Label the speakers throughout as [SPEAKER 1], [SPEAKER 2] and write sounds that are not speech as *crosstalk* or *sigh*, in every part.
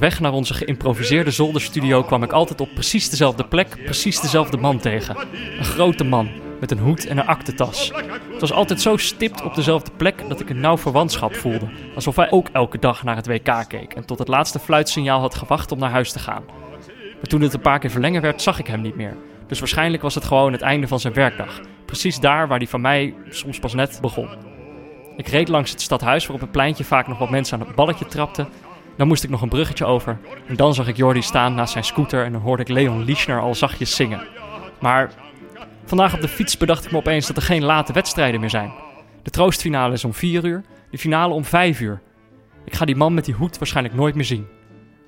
[SPEAKER 1] onderweg naar onze geïmproviseerde zolderstudio kwam ik altijd op precies dezelfde plek, precies dezelfde man tegen. Een grote man, met een hoed en een aktentas. Het was altijd zo stipt op dezelfde plek dat ik een nauw verwantschap voelde. Alsof hij ook elke dag naar het WK keek en tot het laatste fluitsignaal had gewacht om naar huis te gaan. Maar toen het een paar keer verlengen werd, zag ik hem niet meer. Dus waarschijnlijk was het gewoon het einde van zijn werkdag. Precies daar waar hij van mij soms pas net begon. Ik reed langs het stadhuis waar op het pleintje vaak nog wat mensen aan het balletje trapten. Dan moest ik nog een bruggetje over. En dan zag ik Jordi staan naast zijn scooter en dan hoorde ik Leon Lischner al zachtjes zingen. Maar vandaag op de fiets bedacht ik me opeens dat er geen late wedstrijden meer zijn. De troostfinale is om 4 uur, de finale om 5 uur. Ik ga die man met die hoed waarschijnlijk nooit meer zien.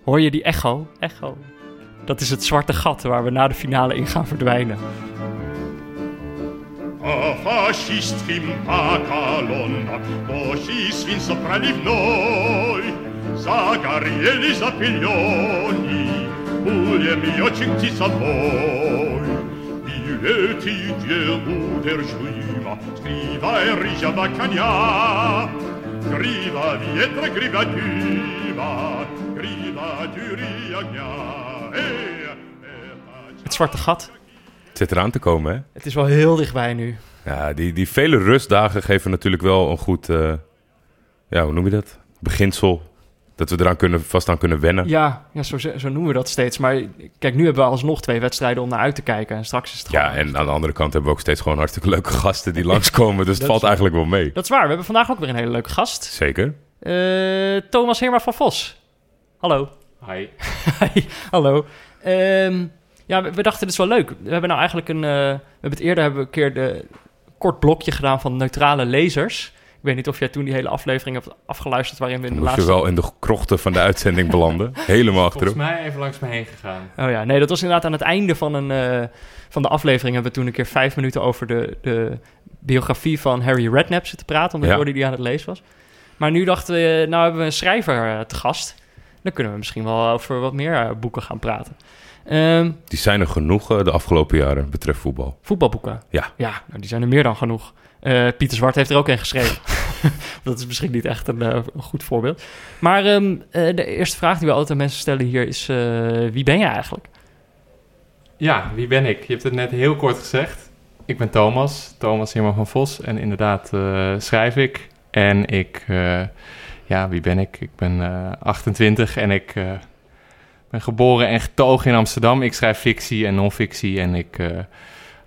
[SPEAKER 1] Hoor je die echo? Echo. Dat is het zwarte gat waar we na de finale in gaan verdwijnen.
[SPEAKER 2] Zagarieli zapiglioni, Ulie mio cinti salvoi. Bileti der giuima, Scriva e rigia bacania, Griva vietra, griva duva, Griva duriagna,
[SPEAKER 1] Het zwarte gat.
[SPEAKER 3] Het zit eraan te komen, hè?
[SPEAKER 1] Het is wel heel dichtbij nu.
[SPEAKER 3] Ja, die, die vele rustdagen geven natuurlijk wel een goed, eh, ja, hoe noem je dat? Beginsel. Dat we eraan kunnen, vast aan kunnen wennen.
[SPEAKER 1] Ja, ja zo, zo noemen we dat steeds. Maar kijk, nu hebben we alsnog twee wedstrijden om naar uit te kijken. En straks is het
[SPEAKER 3] Ja, en aan de andere kant hebben we ook steeds gewoon hartstikke leuke gasten die *laughs* langskomen. Dus het valt
[SPEAKER 1] is-
[SPEAKER 3] eigenlijk wel mee.
[SPEAKER 1] Dat is waar. We hebben vandaag ook weer een hele leuke gast.
[SPEAKER 3] Zeker.
[SPEAKER 1] Eh, Thomas Heerma van Vos. Hallo.
[SPEAKER 4] Hi. *laughs*
[SPEAKER 1] Hi, hallo. Ehm, ja, we, we dachten, dit is wel leuk. We hebben nou eigenlijk een... eh, we hebben het eerder hebben we een keer de kort blokje gedaan van neutrale lezers. Ik weet niet of jij toen die hele aflevering hebt afgeluisterd... waarin we in de
[SPEAKER 3] moest je
[SPEAKER 1] laatste...
[SPEAKER 3] wel in de krochten van de uitzending belanden. *laughs* Helemaal
[SPEAKER 4] Volgens
[SPEAKER 3] achterop.
[SPEAKER 4] mij even langs me heen gegaan.
[SPEAKER 1] Oh ja, nee, dat was inderdaad aan het einde van, een, eh, van de aflevering... hebben we toen een keer vijf minuten over de, de biografie van Harry Redknapp zitten praten... omdat
[SPEAKER 3] Ja.
[SPEAKER 1] Jordi die aan het lezen was. Maar nu dachten we, nou hebben we een schrijver eh, te gast... Dan kunnen we misschien wel over wat meer eh, boeken gaan praten. Ehm,
[SPEAKER 3] Die zijn er genoeg eh, de afgelopen jaren betreft voetbal.
[SPEAKER 1] voetbalboeken.
[SPEAKER 3] Ja.
[SPEAKER 1] Ja, nou, die zijn er meer dan genoeg. Eh, Pieter Zwart heeft er ook een geschreven. *laughs* *laughs* dat is misschien niet echt een, eh, goed voorbeeld. Maar ehm, eh, de eerste vraag die we altijd aan mensen stellen hier is... eh, wie ben je eigenlijk?
[SPEAKER 4] Ja, wie ben ik? Je hebt het net heel kort gezegd. Ik ben Thomas, Thomas Heerman van Vos. En inderdaad schrijf ik. En ik, ja, wie ben ik? Ik ben eh, 28 en ik ben geboren en getogen in Amsterdam. Ik schrijf fictie en non-fictie en ik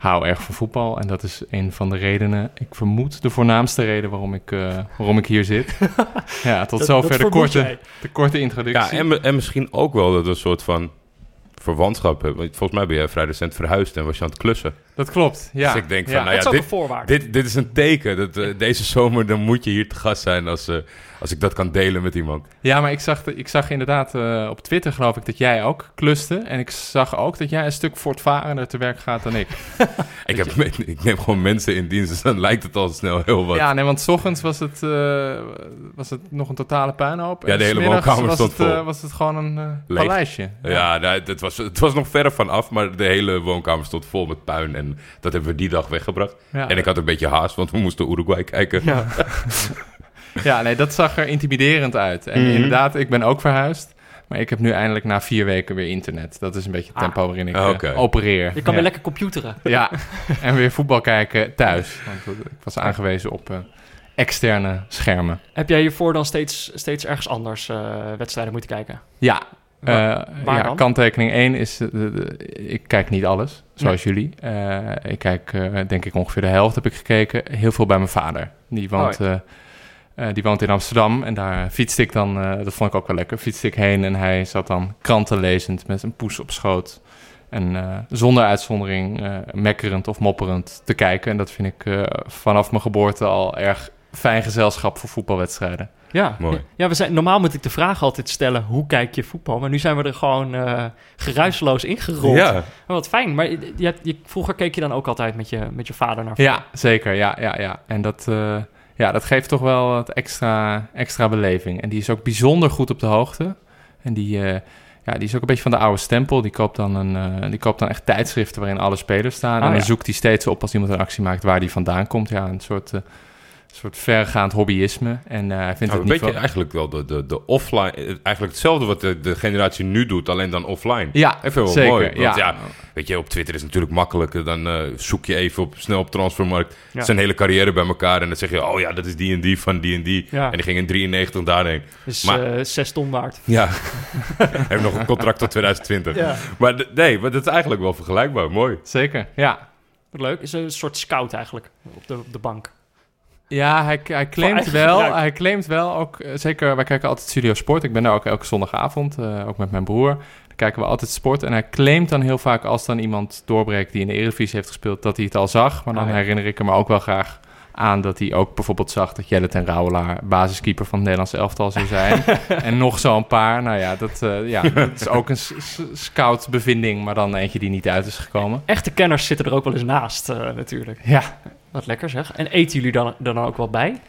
[SPEAKER 4] hou erg van voetbal. En dat is een van de redenen, ik vermoed de voornaamste reden waarom ik, eh, waarom ik hier zit. *laughs* ja, tot
[SPEAKER 1] Dat-
[SPEAKER 4] zover
[SPEAKER 1] dat
[SPEAKER 4] de, korte,
[SPEAKER 1] jij.
[SPEAKER 4] de korte introductie.
[SPEAKER 3] Ja, en, en misschien ook wel dat we een soort van verwantschap hebben. Want Volgens mij ben jij vrij recent verhuisd en was je aan het klussen.
[SPEAKER 4] Dat klopt, ja.
[SPEAKER 3] Dus ik denk
[SPEAKER 4] ja.
[SPEAKER 3] van, nou
[SPEAKER 1] dat
[SPEAKER 3] ja,
[SPEAKER 1] een
[SPEAKER 3] dit, dit, dit is een teken. Dat, eh, deze zomer dan moet je hier te gast zijn als, eh, als ik dat kan delen met iemand.
[SPEAKER 4] Ja, maar ik zag, de- ik zag inderdaad eh, op Twitter, geloof ik, dat jij ook kluste. En ik zag ook dat jij een stuk voortvarender te werk gaat dan ik. *laughs*
[SPEAKER 3] Ik, heb, ik neem gewoon mensen in dienst, dus dan lijkt het al snel heel wat.
[SPEAKER 4] Ja, nee, want 's ochtends was het, eh, was het nog een totale puinhoop.
[SPEAKER 3] Ja,
[SPEAKER 4] En
[SPEAKER 3] de hele
[SPEAKER 4] 's middags
[SPEAKER 3] woonkamer
[SPEAKER 4] was
[SPEAKER 3] stond
[SPEAKER 4] het, eh,
[SPEAKER 3] vol.
[SPEAKER 4] was het gewoon een paleisje.
[SPEAKER 3] Ja, nou, het, was, het was nog verre van af, maar de hele woonkamer stond vol met puin. En dat hebben we die dag weggebracht.
[SPEAKER 4] Ja.
[SPEAKER 3] En ik had een beetje haast, want we moesten Uruguay kijken.
[SPEAKER 1] Ja. *laughs*
[SPEAKER 4] Ja, nee, dat zag er intimiderend uit. En
[SPEAKER 3] Mhm.
[SPEAKER 4] inderdaad, ik ben ook verhuisd. Maar ik heb nu eindelijk na vier weken weer internet. Dat is een beetje het
[SPEAKER 1] Ah.
[SPEAKER 4] tempo waarin ik
[SPEAKER 3] Ah,
[SPEAKER 4] eh, opereer.
[SPEAKER 1] Je kan
[SPEAKER 4] ja.
[SPEAKER 1] weer lekker computeren.
[SPEAKER 4] Ja, en weer voetbal kijken thuis. *laughs* Want ik was aangewezen op eh, externe schermen.
[SPEAKER 1] Heb jij hiervoor dan steeds, steeds ergens anders eh, wedstrijden moeten kijken?
[SPEAKER 4] Ja,
[SPEAKER 1] Waar-
[SPEAKER 4] eh,
[SPEAKER 1] waar
[SPEAKER 4] ja kanttekening 1 is... eh, ik kijk niet alles, zoals jullie. Eh, ik kijk, denk ik, ongeveer de helft heb ik gekeken. Heel veel bij mijn vader. Die woont,
[SPEAKER 1] Oh
[SPEAKER 4] die woont in Amsterdam. En daar fietste ik dan... dat vond ik ook wel lekker. Fietste ik heen en hij zat dan kranten lezend met een poes op schoot. En zonder uitzondering mekkerend of mopperend te kijken. En dat vind ik vanaf mijn geboorte al erg fijn gezelschap voor voetbalwedstrijden.
[SPEAKER 1] Ja,
[SPEAKER 3] Mooi.
[SPEAKER 1] ja we zijn, normaal moet ik de vraag altijd stellen, hoe kijk je voetbal? Maar nu zijn we er gewoon eh geruisloos ingerold.
[SPEAKER 3] Ja,
[SPEAKER 1] Maar wat fijn. Maar je, je, hebt- je- vroeger keek je dan ook altijd met je, met je vader naar voetbal.
[SPEAKER 4] Ja, zeker. Ja, ja, ja. En dat, eh, ja, dat geeft toch wel wat extra, extra beleving. En die is ook bijzonder goed op de hoogte. En die, eh, ja, die is ook een beetje van de oude stempel. Die koopt dan, een, eh, die koopt dan echt tijdschriften waarin alle spelers staan.
[SPEAKER 1] Oh,
[SPEAKER 4] en dan
[SPEAKER 1] ja.
[SPEAKER 4] zoekt hij steeds op als iemand een actie maakt waar die vandaan komt. Ja, een soort, eh, soort vergaand hobbyisme. En eh, hij vindt
[SPEAKER 3] Nou,
[SPEAKER 4] het
[SPEAKER 3] een
[SPEAKER 4] niet
[SPEAKER 3] beetje eigenlijk wel de, de, de offline... eh, Eigenlijk hetzelfde wat de, de generatie nu doet, alleen dan offline.
[SPEAKER 4] Ja,
[SPEAKER 3] Even wel
[SPEAKER 4] zeker.
[SPEAKER 3] mooi. Want
[SPEAKER 4] ja.
[SPEAKER 3] ja. weet je, op Twitter is het natuurlijk makkelijker. Dan eh, zoek je even op, snel op Transfermarkt
[SPEAKER 1] Ja.
[SPEAKER 3] zijn hele carrière bij elkaar. En dan zeg je, oh ja, dat is die en die van die en die.
[SPEAKER 1] Ja.
[SPEAKER 3] En die ging in 93 daarheen.
[SPEAKER 1] Dus
[SPEAKER 3] Maar-
[SPEAKER 1] eh, zes ton waard.
[SPEAKER 3] Ja, *laughs* heeft nog een contract tot 2020.
[SPEAKER 1] Ja.
[SPEAKER 3] Maar nee, maar dat is eigenlijk wel vergelijkbaar. Mooi.
[SPEAKER 4] Zeker, ja.
[SPEAKER 1] Wat leuk. Is een soort scout eigenlijk op de, op de bank.
[SPEAKER 4] Ja, hij, hij claimt wel,
[SPEAKER 1] gebruik.
[SPEAKER 4] hij claimt wel ook, eh, zeker, wij kijken altijd Studio Sport. Ik ben daar ook elke zondagavond, eh, ook met mijn broer. Dan kijken we altijd sport. En hij claimt dan heel vaak als dan iemand doorbreekt die in de Eredivisie heeft gespeeld, dat hij het al zag. Maar dan
[SPEAKER 1] Ah, ja.
[SPEAKER 4] herinner ik hem ook wel graag aan dat hij ook bijvoorbeeld zag dat Jelle ten Rauwelaar basiskeeper van het Nederlandse elftal zou zijn. *laughs* en nog zo'n paar. Nou ja, dat, eh, ja, dat is ook een scout bevinding, maar dan eentje die niet uit is gekomen.
[SPEAKER 1] Echte kenners zitten er ook wel eens naast natuurlijk.
[SPEAKER 4] Ja,
[SPEAKER 1] Wat lekker zeg. En eten jullie dan, dan ook wel bij?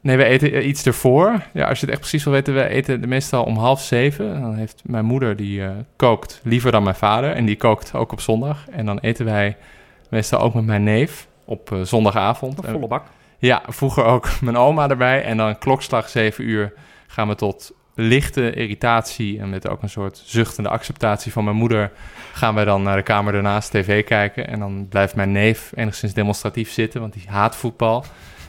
[SPEAKER 4] Nee, we eten eh, iets ervoor. Ja, als je het echt precies wil weten, we eten meestal om half zeven. Dan heeft mijn moeder, die eh, kookt liever dan mijn vader. En die kookt ook op zondag. En dan eten wij meestal ook met mijn neef op eh, zondagavond.
[SPEAKER 1] Een
[SPEAKER 4] En-
[SPEAKER 1] volle bak.
[SPEAKER 4] ja, vroeger ook *laughs* mijn oma erbij. En dan klokslag zeven uur gaan we tot lichte irritatie... en met ook een soort zuchtende acceptatie van mijn moeder... gaan wij dan naar de kamer daarnaast tv kijken. En dan blijft mijn neef enigszins demonstratief zitten, want die haat voetbal.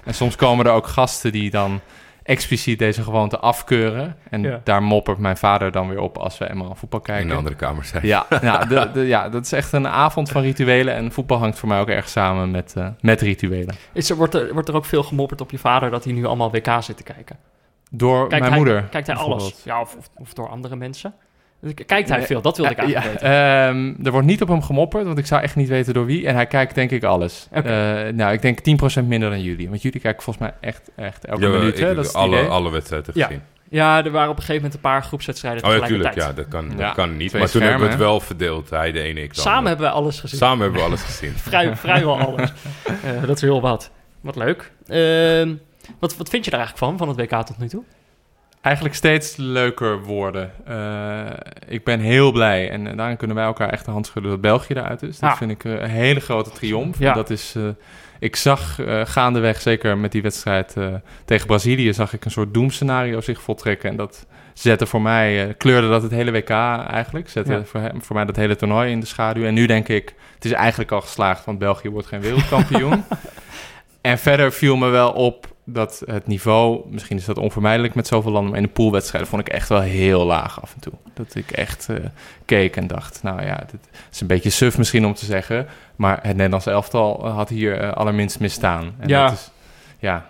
[SPEAKER 4] En soms komen er ook gasten die dan expliciet deze gewoonte afkeuren. En
[SPEAKER 1] Ja.
[SPEAKER 4] daar moppert mijn vader dan weer op als we eenmaal voetbal
[SPEAKER 3] In
[SPEAKER 4] kijken.
[SPEAKER 3] de andere kamer zijn.
[SPEAKER 4] Ja, *laughs* de, de- ja, dat is echt een avond van rituelen. En voetbal hangt voor mij ook erg samen met, eh, met rituelen.
[SPEAKER 1] Is er, wordt, er, wordt er ook veel gemopperd op je vader dat hij nu allemaal WK zit te kijken?
[SPEAKER 4] Door
[SPEAKER 1] Kijkt
[SPEAKER 4] mijn
[SPEAKER 1] hij,
[SPEAKER 4] moeder.
[SPEAKER 1] Kijkt hij alles? Ja, of, of, of door andere mensen? Kijkt hij
[SPEAKER 4] Nee,
[SPEAKER 1] veel? Dat wilde ik
[SPEAKER 4] Eh,
[SPEAKER 1] eigenlijk
[SPEAKER 4] ja,
[SPEAKER 1] weten.
[SPEAKER 4] ehm, er wordt niet op hem gemopperd, want ik zou echt niet weten door wie. En hij kijkt denk ik alles. Eh, nou, ik denk 10% minder dan jullie. Want jullie kijken volgens mij echt, echt elke
[SPEAKER 3] Ja,
[SPEAKER 4] minuut.
[SPEAKER 3] ik
[SPEAKER 4] hè? Dat is het
[SPEAKER 3] alle, alle wedstrijden
[SPEAKER 1] Ja.
[SPEAKER 3] gezien.
[SPEAKER 1] Ja, er waren op een gegeven moment een paar groepswedstrijden
[SPEAKER 3] Oh ja,
[SPEAKER 1] tegelijkertijd.
[SPEAKER 3] tuurlijk. Ja, dat kan,
[SPEAKER 4] Ja,
[SPEAKER 3] dat kan niet.
[SPEAKER 4] twee
[SPEAKER 3] Maar toen hebben we het wel verdeeld. Hij de ene, ik de
[SPEAKER 1] Samen hebben wij alles gezien.
[SPEAKER 3] Samen hebben we alles gezien. *laughs*
[SPEAKER 1] Vrij, vrijwel alles. *laughs* Eh, dat is heel wat. Wat leuk. Ehm, wat, wat vind je daar eigenlijk van, van het WK tot nu toe?
[SPEAKER 4] Eigenlijk steeds leuker worden. Eh, ik ben heel blij. En eh, daarin kunnen wij elkaar echt de hand schudden dat België eruit is. Dat vind ik eh, een hele grote triomf.
[SPEAKER 1] Ja.
[SPEAKER 4] Dat is, ik zag gaandeweg, zeker met die wedstrijd tegen Brazilië, zag ik een soort doemscenario zich voltrekken. En dat zette voor mij, kleurde dat het hele WK eigenlijk. Zette
[SPEAKER 1] Ja.
[SPEAKER 4] voor, hem- voor mij dat hele toernooi in de schaduw. En nu denk ik, het is eigenlijk al geslaagd, want België wordt geen wereldkampioen. *laughs* en verder viel me wel op dat het niveau, misschien is dat onvermijdelijk met zoveel landen, maar in de poolwedstrijden vond ik echt wel heel laag af en toe. Dat ik echt eh, keek en dacht, nou ja, dit is een beetje suf misschien om te zeggen, maar het Nederlandse elftal had hier eh, allerminst misstaan. En
[SPEAKER 1] Ja.
[SPEAKER 4] dat is, ja,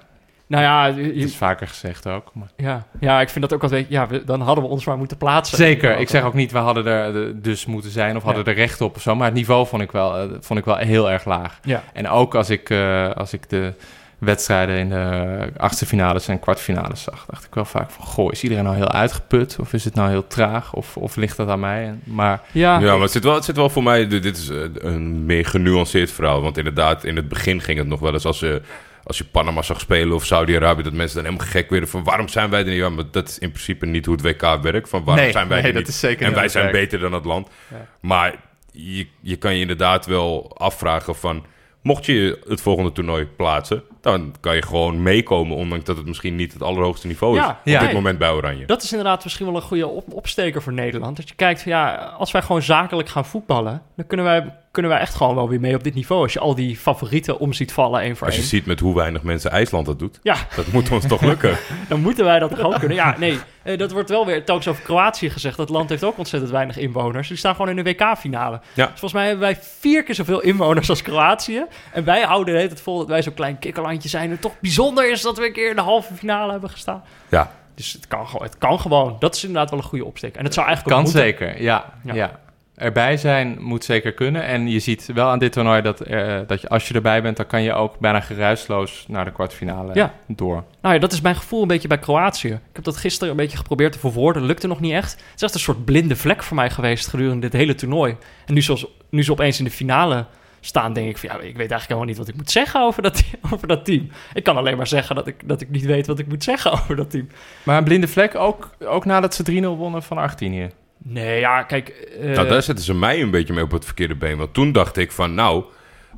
[SPEAKER 1] Nou ja, je-
[SPEAKER 4] het is vaker gezegd ook. Maar.
[SPEAKER 1] ja, ja, ik vind dat ook wel... Ja, we- dan hadden we ons maar moeten plaatsen.
[SPEAKER 4] Zeker, ik zeg ook niet, we hadden er eh, dus moeten zijn of hadden
[SPEAKER 1] Ja.
[SPEAKER 4] er recht op of zo, maar het niveau vond ik wel, vond ik wel heel erg laag.
[SPEAKER 1] Ja.
[SPEAKER 4] En ook als ik, als ik de wedstrijden in de achtste finales en kwartfinales zag, dacht ik wel vaak van, goh, is iedereen nou heel uitgeput? Of is het nou heel traag? Of, of ligt dat aan mij? Maar
[SPEAKER 1] Ja,
[SPEAKER 3] Ja, maar het zit wel, het zit wel voor mij... Dit is eh, een meer genuanceerd verhaal. Want inderdaad, in het begin ging het nog wel eens als... je als je Panama zag spelen of Saudi-Arabië... dat mensen dan helemaal gek werden van... waarom zijn wij er niet? Ja, maar dat is in principe niet hoe het WK werkt. Van waarom
[SPEAKER 4] Nee,
[SPEAKER 3] zijn wij
[SPEAKER 4] nee,
[SPEAKER 3] er
[SPEAKER 4] dat
[SPEAKER 3] niet?
[SPEAKER 4] is zeker
[SPEAKER 3] En wij zijn beter dan het land.
[SPEAKER 1] Ja.
[SPEAKER 3] Maar je, je kan je inderdaad wel afvragen van... mocht je het volgende toernooi plaatsen... dan kan je gewoon meekomen... ondanks dat het misschien niet het allerhoogste niveau is...
[SPEAKER 1] Ja,
[SPEAKER 3] op
[SPEAKER 4] ja.
[SPEAKER 3] dit moment bij Oranje.
[SPEAKER 1] Dat is inderdaad misschien wel een goede op- opsteker voor Nederland. Dat je kijkt van ja, als wij gewoon zakelijk gaan voetballen, dan kunnen wij, kunnen wij echt gewoon wel weer mee op dit niveau. Als je al die favorieten om ziet vallen één voor
[SPEAKER 3] Als je
[SPEAKER 1] één.
[SPEAKER 3] ziet met hoe weinig mensen IJsland dat doet...
[SPEAKER 1] Ja,
[SPEAKER 3] dat moet ons toch lukken. *laughs*
[SPEAKER 1] dan moeten wij dat toch ook kunnen. Ja, nee, eh, dat wordt wel weer telkens over Kroatië gezegd. Dat land heeft ook ontzettend weinig inwoners. Die staan gewoon in de WK-finale.
[SPEAKER 3] Ja.
[SPEAKER 1] Dus volgens mij hebben wij vier keer zoveel inwoners als Kroatië. En wij houden hele tijd vol dat wij zo'n klein kikkerlandje zijn. En toch bijzonder is dat we een keer in de halve finale hebben gestaan.
[SPEAKER 3] Ja,
[SPEAKER 1] Dus het kan, gewoon- het kan gewoon. Dat is inderdaad wel een goede opsteek. En het zou eigenlijk ook
[SPEAKER 4] kan zeker, ja,
[SPEAKER 1] Ja.
[SPEAKER 4] ja. Erbij zijn moet zeker kunnen. En je ziet wel aan dit toernooi dat, eh, dat je, als je erbij bent, dan kan je ook bijna geruisloos naar de kwartfinale
[SPEAKER 1] Ja.
[SPEAKER 4] door.
[SPEAKER 1] Nou ja, dat is mijn gevoel een beetje bij Kroatië. Ik heb dat gisteren een beetje geprobeerd te verwoorden. Lukte nog niet echt. Het is echt een soort blinde vlek voor mij geweest gedurende dit hele toernooi. En nu, zoals, nu ze opeens in de finale staan, denk ik van... ja, ik weet eigenlijk helemaal niet wat ik moet zeggen over dat, *laughs* over dat team. Ik kan alleen maar zeggen dat ik, dat ik niet weet wat ik moet zeggen *laughs* over dat team.
[SPEAKER 4] Maar een blinde vlek ook, ook nadat ze 3-0 wonnen van Argentinië.
[SPEAKER 1] Nee, ja, kijk... eh,
[SPEAKER 3] nou daar zetten ze mij een beetje mee op het verkeerde been. Want toen dacht ik van, nou,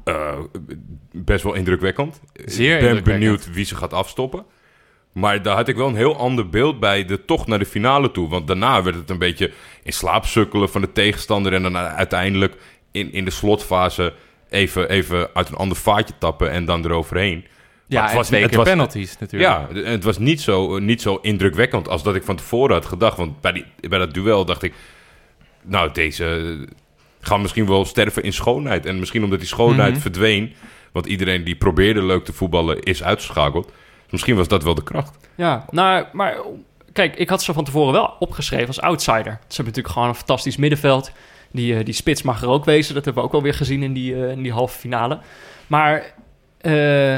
[SPEAKER 3] eh, best wel indrukwekkend.
[SPEAKER 4] Zeer
[SPEAKER 3] Ik ben benieuwd wie ze gaat afstoppen. Maar daar had ik wel een heel ander beeld bij de tocht naar de finale toe. Want daarna werd het een beetje in slaap sukkelen van de tegenstander. En dan uiteindelijk in, in de slotfase even, even uit een ander vaatje tappen en dan eroverheen.
[SPEAKER 4] Ja, het was twee keer
[SPEAKER 3] was-
[SPEAKER 4] penalties natuurlijk.
[SPEAKER 3] Ja, het was niet zo, niet zo indrukwekkend als dat ik van tevoren had gedacht. Want bij, die, bij dat duel dacht ik... Nou, deze gaan misschien wel sterven in schoonheid. En misschien omdat die schoonheid
[SPEAKER 4] Mhm.
[SPEAKER 3] verdween... want iedereen die probeerde leuk te voetballen is uitgeschakeld. Dus misschien was dat wel de kracht.
[SPEAKER 1] Ja, nou, maar kijk, ik had ze van tevoren wel opgeschreven als outsider. Ze hebben natuurlijk gewoon een fantastisch middenveld. Die, eh, die spits mag er ook wezen. Dat hebben we ook alweer gezien in die, eh, in die halve finale. Maar eh,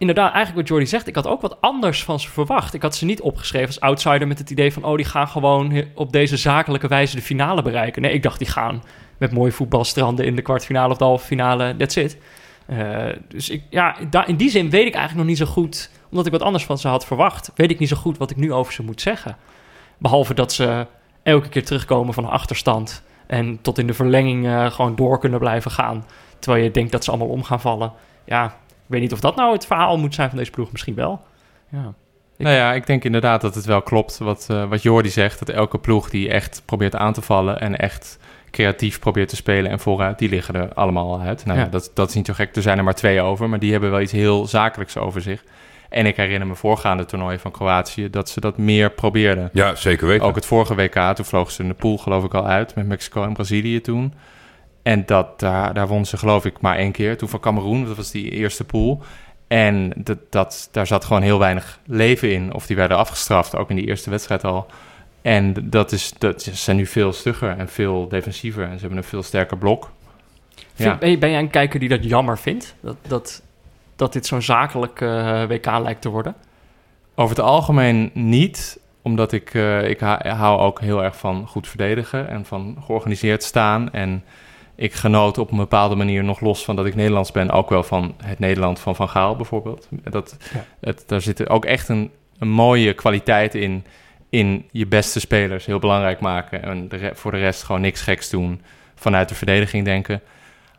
[SPEAKER 1] inderdaad, eigenlijk wat Jordi zegt, ik had ook wat anders van ze verwacht. Ik had ze niet opgeschreven als outsider met het idee van... oh, die gaan gewoon op deze zakelijke wijze de finale bereiken. Nee, ik dacht, die gaan met mooi voetbalstranden in de kwartfinale of de halve finale. That's it. Eh, dus ik, ja, in die zin weet ik eigenlijk nog niet zo goed... omdat ik wat anders van ze had verwacht... weet ik niet zo goed wat ik nu over ze moet zeggen. Behalve dat ze elke keer terugkomen van een achterstand... en tot in de verlenging eh, gewoon door kunnen blijven gaan... terwijl je denkt dat ze allemaal om gaan vallen. Ja, weet niet of dat nou het verhaal moet zijn van deze ploeg. Misschien wel. Ja. Ik-
[SPEAKER 4] Nou ja, ik denk inderdaad dat het wel klopt wat, eh wat Jordi zegt. Dat elke ploeg die echt probeert aan te vallen en echt creatief probeert te spelen en vooruit, die liggen er allemaal al uit. Nou, ja.
[SPEAKER 1] Ja.
[SPEAKER 4] dat, dat is niet zo gek. Er zijn er maar twee over, maar die hebben wel iets heel zakelijks over zich. En ik herinner me voorgaande toernooien van Kroatië dat ze dat meer probeerden.
[SPEAKER 3] Ja, zeker weten.
[SPEAKER 4] Ook het vorige WK, toen vlogen ze in de pool geloof ik al uit met Mexico en Brazilië toen. En dat, daar, daar won ze geloof ik maar één keer. Toen van Cameroen, dat was die eerste pool. En dat, dat, daar zat gewoon heel weinig leven in. Of die werden afgestraft, ook in die eerste wedstrijd al. En dat, is, dat ze zijn nu veel stugger en veel defensiever. En ze hebben een veel sterker blok.
[SPEAKER 1] Vind-
[SPEAKER 4] Ja.
[SPEAKER 1] ben, jij een kijker die dat jammer vindt? Dat, dat, dat dit zo'n zakelijk eh, WK lijkt te worden?
[SPEAKER 4] Over het algemeen niet, omdat ik, eh, ik hou ook heel erg van goed verdedigen en van georganiseerd staan. En ik genoot op een bepaalde manier, nog los van dat ik Nederlands ben, ook wel van het Nederland van Van Gaal bijvoorbeeld. Dat,
[SPEAKER 1] Ja.
[SPEAKER 4] het, daar zit ook echt een, een mooie kwaliteit in, in je beste spelers heel belangrijk maken. En de voor de rest gewoon niks geks doen, vanuit de verdediging denken.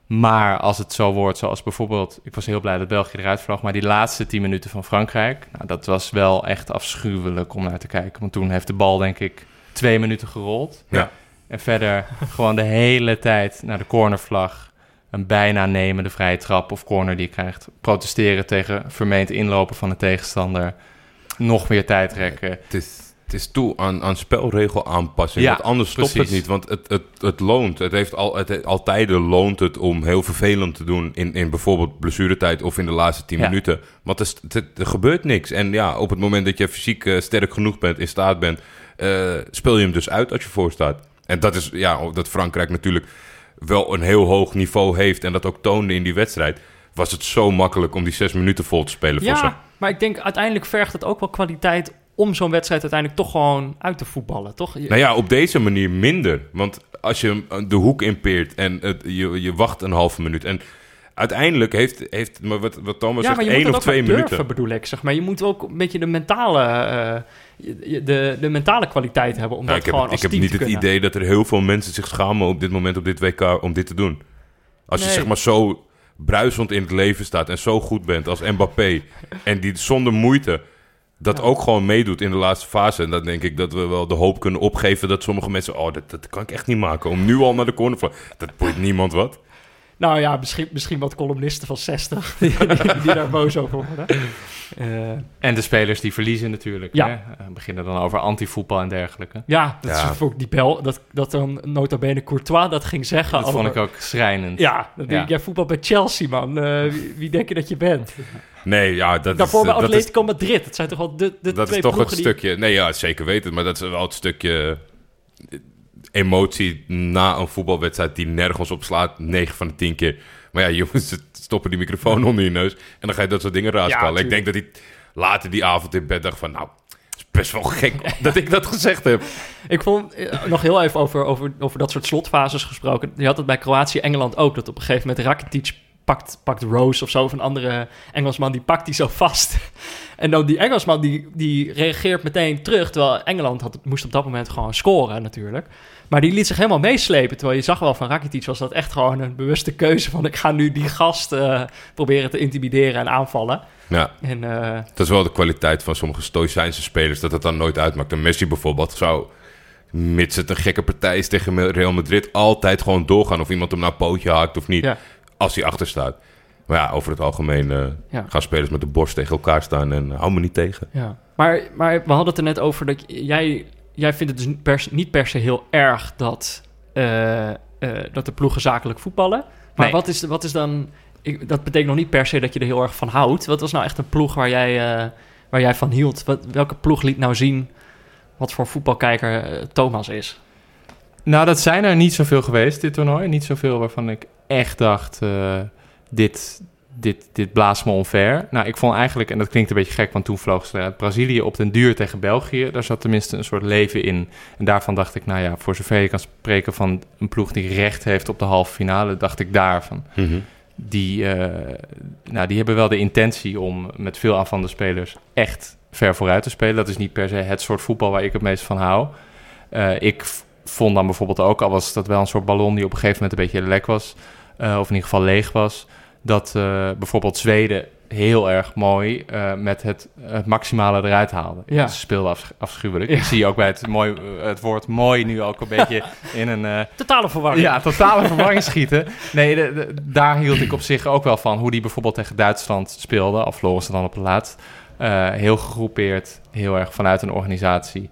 [SPEAKER 4] Maar als het zo wordt, zoals bijvoorbeeld... Ik was heel blij dat België eruit vloog... maar die laatste 10 minuten van Frankrijk... Nou, dat was wel echt afschuwelijk om naar te kijken. Want toen heeft de bal, denk ik, twee minuten gerold.
[SPEAKER 3] Ja.
[SPEAKER 4] En verder gewoon de hele tijd naar de cornervlag... een bijna nemende vrije trap of corner die je krijgt. Protesteren tegen vermeend inlopen van de tegenstander. Nog meer tijd rekken.
[SPEAKER 3] Het is, het is toe aan, aan spelregel aanpassing.
[SPEAKER 4] Ja,
[SPEAKER 3] want anders stopt
[SPEAKER 4] precies.
[SPEAKER 3] het niet. Want het, het, het loont. Het heeft al, het, altijd loont het om heel vervelend te doen... in, in bijvoorbeeld blessuretijd of in de laatste 10
[SPEAKER 4] Ja.
[SPEAKER 3] minuten. Want er, er gebeurt niks. En ja, op het moment dat je fysiek eh, sterk genoeg bent, in staat bent... eh, speel je hem dus uit als je voor staat. En dat is ja, dat Frankrijk natuurlijk wel een heel hoog niveau heeft... en dat ook toonde in die wedstrijd... was het zo makkelijk om die zes minuten vol te spelen voor ze.
[SPEAKER 1] Ja, maar ik denk uiteindelijk vergt het ook wel kwaliteit... om zo'n wedstrijd uiteindelijk toch gewoon uit te voetballen, toch?
[SPEAKER 3] Nou ja, op deze manier minder. Want als je hem de hoek inpeert en het, je, je wacht een halve minuut. En uiteindelijk heeft, heeft maar wat, wat Thomas
[SPEAKER 1] ja,
[SPEAKER 3] zegt, één of twee
[SPEAKER 1] wel durven,
[SPEAKER 3] minuten.
[SPEAKER 1] bedoel ik. Zeg maar. Je moet ook een beetje de mentale, eh, de, de mentale kwaliteit hebben... om
[SPEAKER 3] Nou,
[SPEAKER 1] dat
[SPEAKER 3] ik heb,
[SPEAKER 1] gewoon
[SPEAKER 3] ik
[SPEAKER 1] als
[SPEAKER 3] heb niet het idee dat er heel veel mensen zich schamen op dit moment op dit WK om dit te doen. Als je zeg maar zo bruisend in het leven staat en zo goed bent als Mbappé... *laughs* en die zonder moeite dat
[SPEAKER 1] Ja.
[SPEAKER 3] ook gewoon meedoet in de laatste fase... en dan denk ik dat we wel de hoop kunnen opgeven dat sommige mensen... oh, dat, dat kan ik echt niet maken, om nu al naar de corner... te- Dat boeit niemand wat.
[SPEAKER 1] Nou ja, misschien, misschien wat columnisten van 60 die, *laughs* die, die daar boos over worden. Eh,
[SPEAKER 4] En de spelers die verliezen natuurlijk.
[SPEAKER 1] Ja.
[SPEAKER 4] Hè? We beginnen dan over antivoetbal en dergelijke.
[SPEAKER 1] ja, dat
[SPEAKER 3] Ja.
[SPEAKER 1] is ook die bel, dat, dat dan nota bene Courtois dat ging zeggen.
[SPEAKER 4] Dat vond ik ook schrijnend.
[SPEAKER 1] Ja, dan denk
[SPEAKER 4] Ja.
[SPEAKER 1] ik, jij voetbal bij Chelsea, man. Eh, wie, wie denk je dat je bent?
[SPEAKER 3] Nee, ja, dat
[SPEAKER 1] Daarvoor
[SPEAKER 3] is...
[SPEAKER 1] bij
[SPEAKER 3] dat is
[SPEAKER 1] Atletico Madrid. Dat zijn toch wel de, de
[SPEAKER 3] dat
[SPEAKER 1] twee
[SPEAKER 3] is toch het
[SPEAKER 1] die...
[SPEAKER 3] stukje. Nee, ja, zeker weten. Maar dat is wel het stukje eh, emotie na een voetbalwedstrijd die nergens op slaat. 9 van de 10 keer. Maar ja, *laughs* jongens, stoppen die microfoon onder je neus. En dan ga je dat soort dingen raaskallen. ik denk dat hij later die avond in bed dacht van... Nou, het is best wel gek *laughs* dat ik dat gezegd heb.
[SPEAKER 1] Ik vond, eh, nog heel even over, over, over dat soort slotfases gesproken. Je had het bij Kroatië-Engeland ook. Dat op een gegeven moment Rakitic pakt, pakt Rose of zo, of een andere Engelsman, die pakt die zo vast. en dan die Engelsman, die, die reageert meteen terug, terwijl Engeland had, moest op dat moment gewoon scoren natuurlijk. Maar die liet zich helemaal meeslepen, terwijl je zag wel van Rakitic was dat echt gewoon een bewuste keuze van ik ga nu die gast uh, proberen te intimideren en aanvallen.
[SPEAKER 3] Ja,
[SPEAKER 1] En uh,
[SPEAKER 3] dat is wel de kwaliteit van sommige Stoïcijnse spelers, dat het dan nooit uitmaakt. En Messi bijvoorbeeld zou, mits het een gekke partij is tegen Real Madrid, altijd gewoon doorgaan of iemand hem naar een pootje haakt of niet,
[SPEAKER 1] ja,
[SPEAKER 3] als hij achter staat. Maar ja, over het algemeen eh,
[SPEAKER 1] Ja.
[SPEAKER 3] gaan spelers met de borst tegen elkaar staan en hou me niet tegen.
[SPEAKER 1] ja. Maar, maar we hadden het er net over dat jij, jij vindt het dus niet per, se- niet per se heel erg dat, eh, eh, dat de ploegen zakelijk voetballen. Maar
[SPEAKER 4] Nee.
[SPEAKER 1] wat, is, wat is dan... Ik, dat betekent nog niet per se dat je er heel erg van houdt. Wat was nou echt een ploeg waar jij, eh, waar jij van hield? Wat, welke ploeg liet nou zien wat voor voetbalkijker Thomas is?
[SPEAKER 4] Nou, dat zijn er niet zoveel geweest, dit toernooi. Niet zoveel waarvan ik echt dacht, dit, dit, dit blaast me onver. Nou, ik vond eigenlijk, en dat klinkt een beetje gek, want toen vloog ze uit Brazilië op den duur tegen België. Daar zat tenminste een soort leven in. En daarvan dacht ik, nou ja, voor zover je kan spreken van een ploeg die recht heeft op de halve finale, dacht ik daarvan. Die, eh, nou, die hebben wel de intentie om met veel aanvallende spelers echt ver vooruit te spelen. Dat is niet per se het soort voetbal waar ik het meest van hou. Eh, ik vond dan bijvoorbeeld ook, al was dat wel een soort ballon die op een gegeven moment een beetje lek was, eh, of in ieder geval leeg was, dat eh, bijvoorbeeld Zweden heel erg mooi eh, met het, het maximale eruit haalde.
[SPEAKER 1] Ja.
[SPEAKER 4] Ze speelden afs- afschuwelijk.
[SPEAKER 1] Ja.
[SPEAKER 4] Ik zie ook bij het, mooi, eh, het woord mooi nu ook een beetje *laughs* in een...
[SPEAKER 1] Totale verwarring.
[SPEAKER 4] ja, totale verwarring schieten. Nee, de- de- daar hield ik op zich ook wel van. Hoe die bijvoorbeeld tegen Duitsland speelde. Of verloren ze dan op het laatst. Heel gegroepeerd. Heel erg vanuit een organisatie.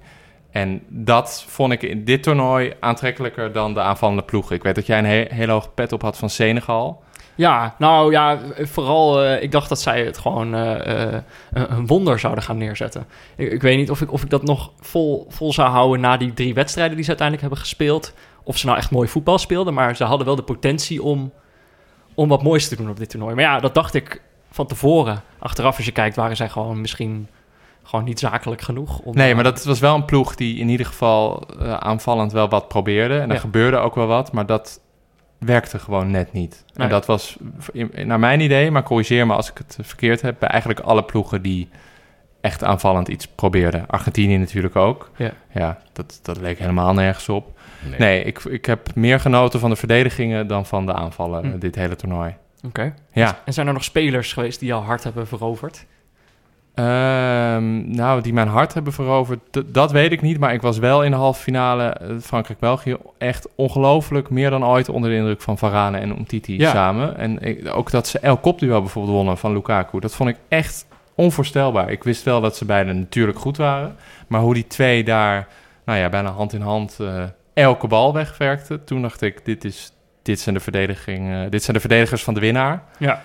[SPEAKER 4] En dat vond ik in dit toernooi aantrekkelijker dan de aanvallende ploegen. Ik weet dat jij een he hele hoge pet op had van Senegal.
[SPEAKER 1] Ja, nou ja, vooral eh, ik dacht dat zij het gewoon eh, eh, een wonder zouden gaan neerzetten. Ik, ik weet niet of ik, of ik dat nog vol, vol zou houden na die drie wedstrijden die ze uiteindelijk hebben gespeeld. Of ze nou echt mooi voetbal speelden, maar ze hadden wel de potentie om, om wat moois te doen op dit toernooi. Maar ja, dat dacht ik van tevoren. Achteraf als je kijkt, waren zij gewoon misschien gewoon niet zakelijk genoeg. Om,
[SPEAKER 4] Nee, maar dat was wel een ploeg die in ieder geval aanvallend wel wat probeerde. En er
[SPEAKER 1] Ja.
[SPEAKER 4] gebeurde ook wel wat, maar dat werkte gewoon net niet.
[SPEAKER 1] Nee.
[SPEAKER 4] En dat was naar mijn idee, maar corrigeer me als ik het eh, verkeerd heb, bij eigenlijk alle ploegen die echt aanvallend iets probeerden. Argentinië natuurlijk ook.
[SPEAKER 1] Ja.
[SPEAKER 4] Ja, dat, dat leek helemaal nergens op. Nee, ik, ik heb meer genoten van de verdedigingen dan van de aanvallen
[SPEAKER 1] Hm.
[SPEAKER 4] eh, dit hele toernooi.
[SPEAKER 1] Oké.
[SPEAKER 4] Ja,
[SPEAKER 1] En zijn er nog spelers geweest die jouw hart hebben veroverd?
[SPEAKER 4] Ehm, nou, die mijn hart hebben veroverd, dat weet ik niet. Maar ik was wel in de halve finale eh, Frankrijk-België echt ongelooflijk meer dan ooit onder de indruk van Varane en Umtiti
[SPEAKER 1] Ja.
[SPEAKER 4] samen. En ik, ook dat ze El Kopduel bijvoorbeeld wonnen van Lukaku, dat vond ik echt onvoorstelbaar. Ik wist wel dat ze beiden natuurlijk goed waren. Maar hoe die twee daar, nou ja, bijna hand in hand eh, elke bal wegwerkten. Toen dacht ik, dit, is, dit, zijn de verdediging, eh, dit zijn de verdedigers van de winnaar.
[SPEAKER 1] Ja.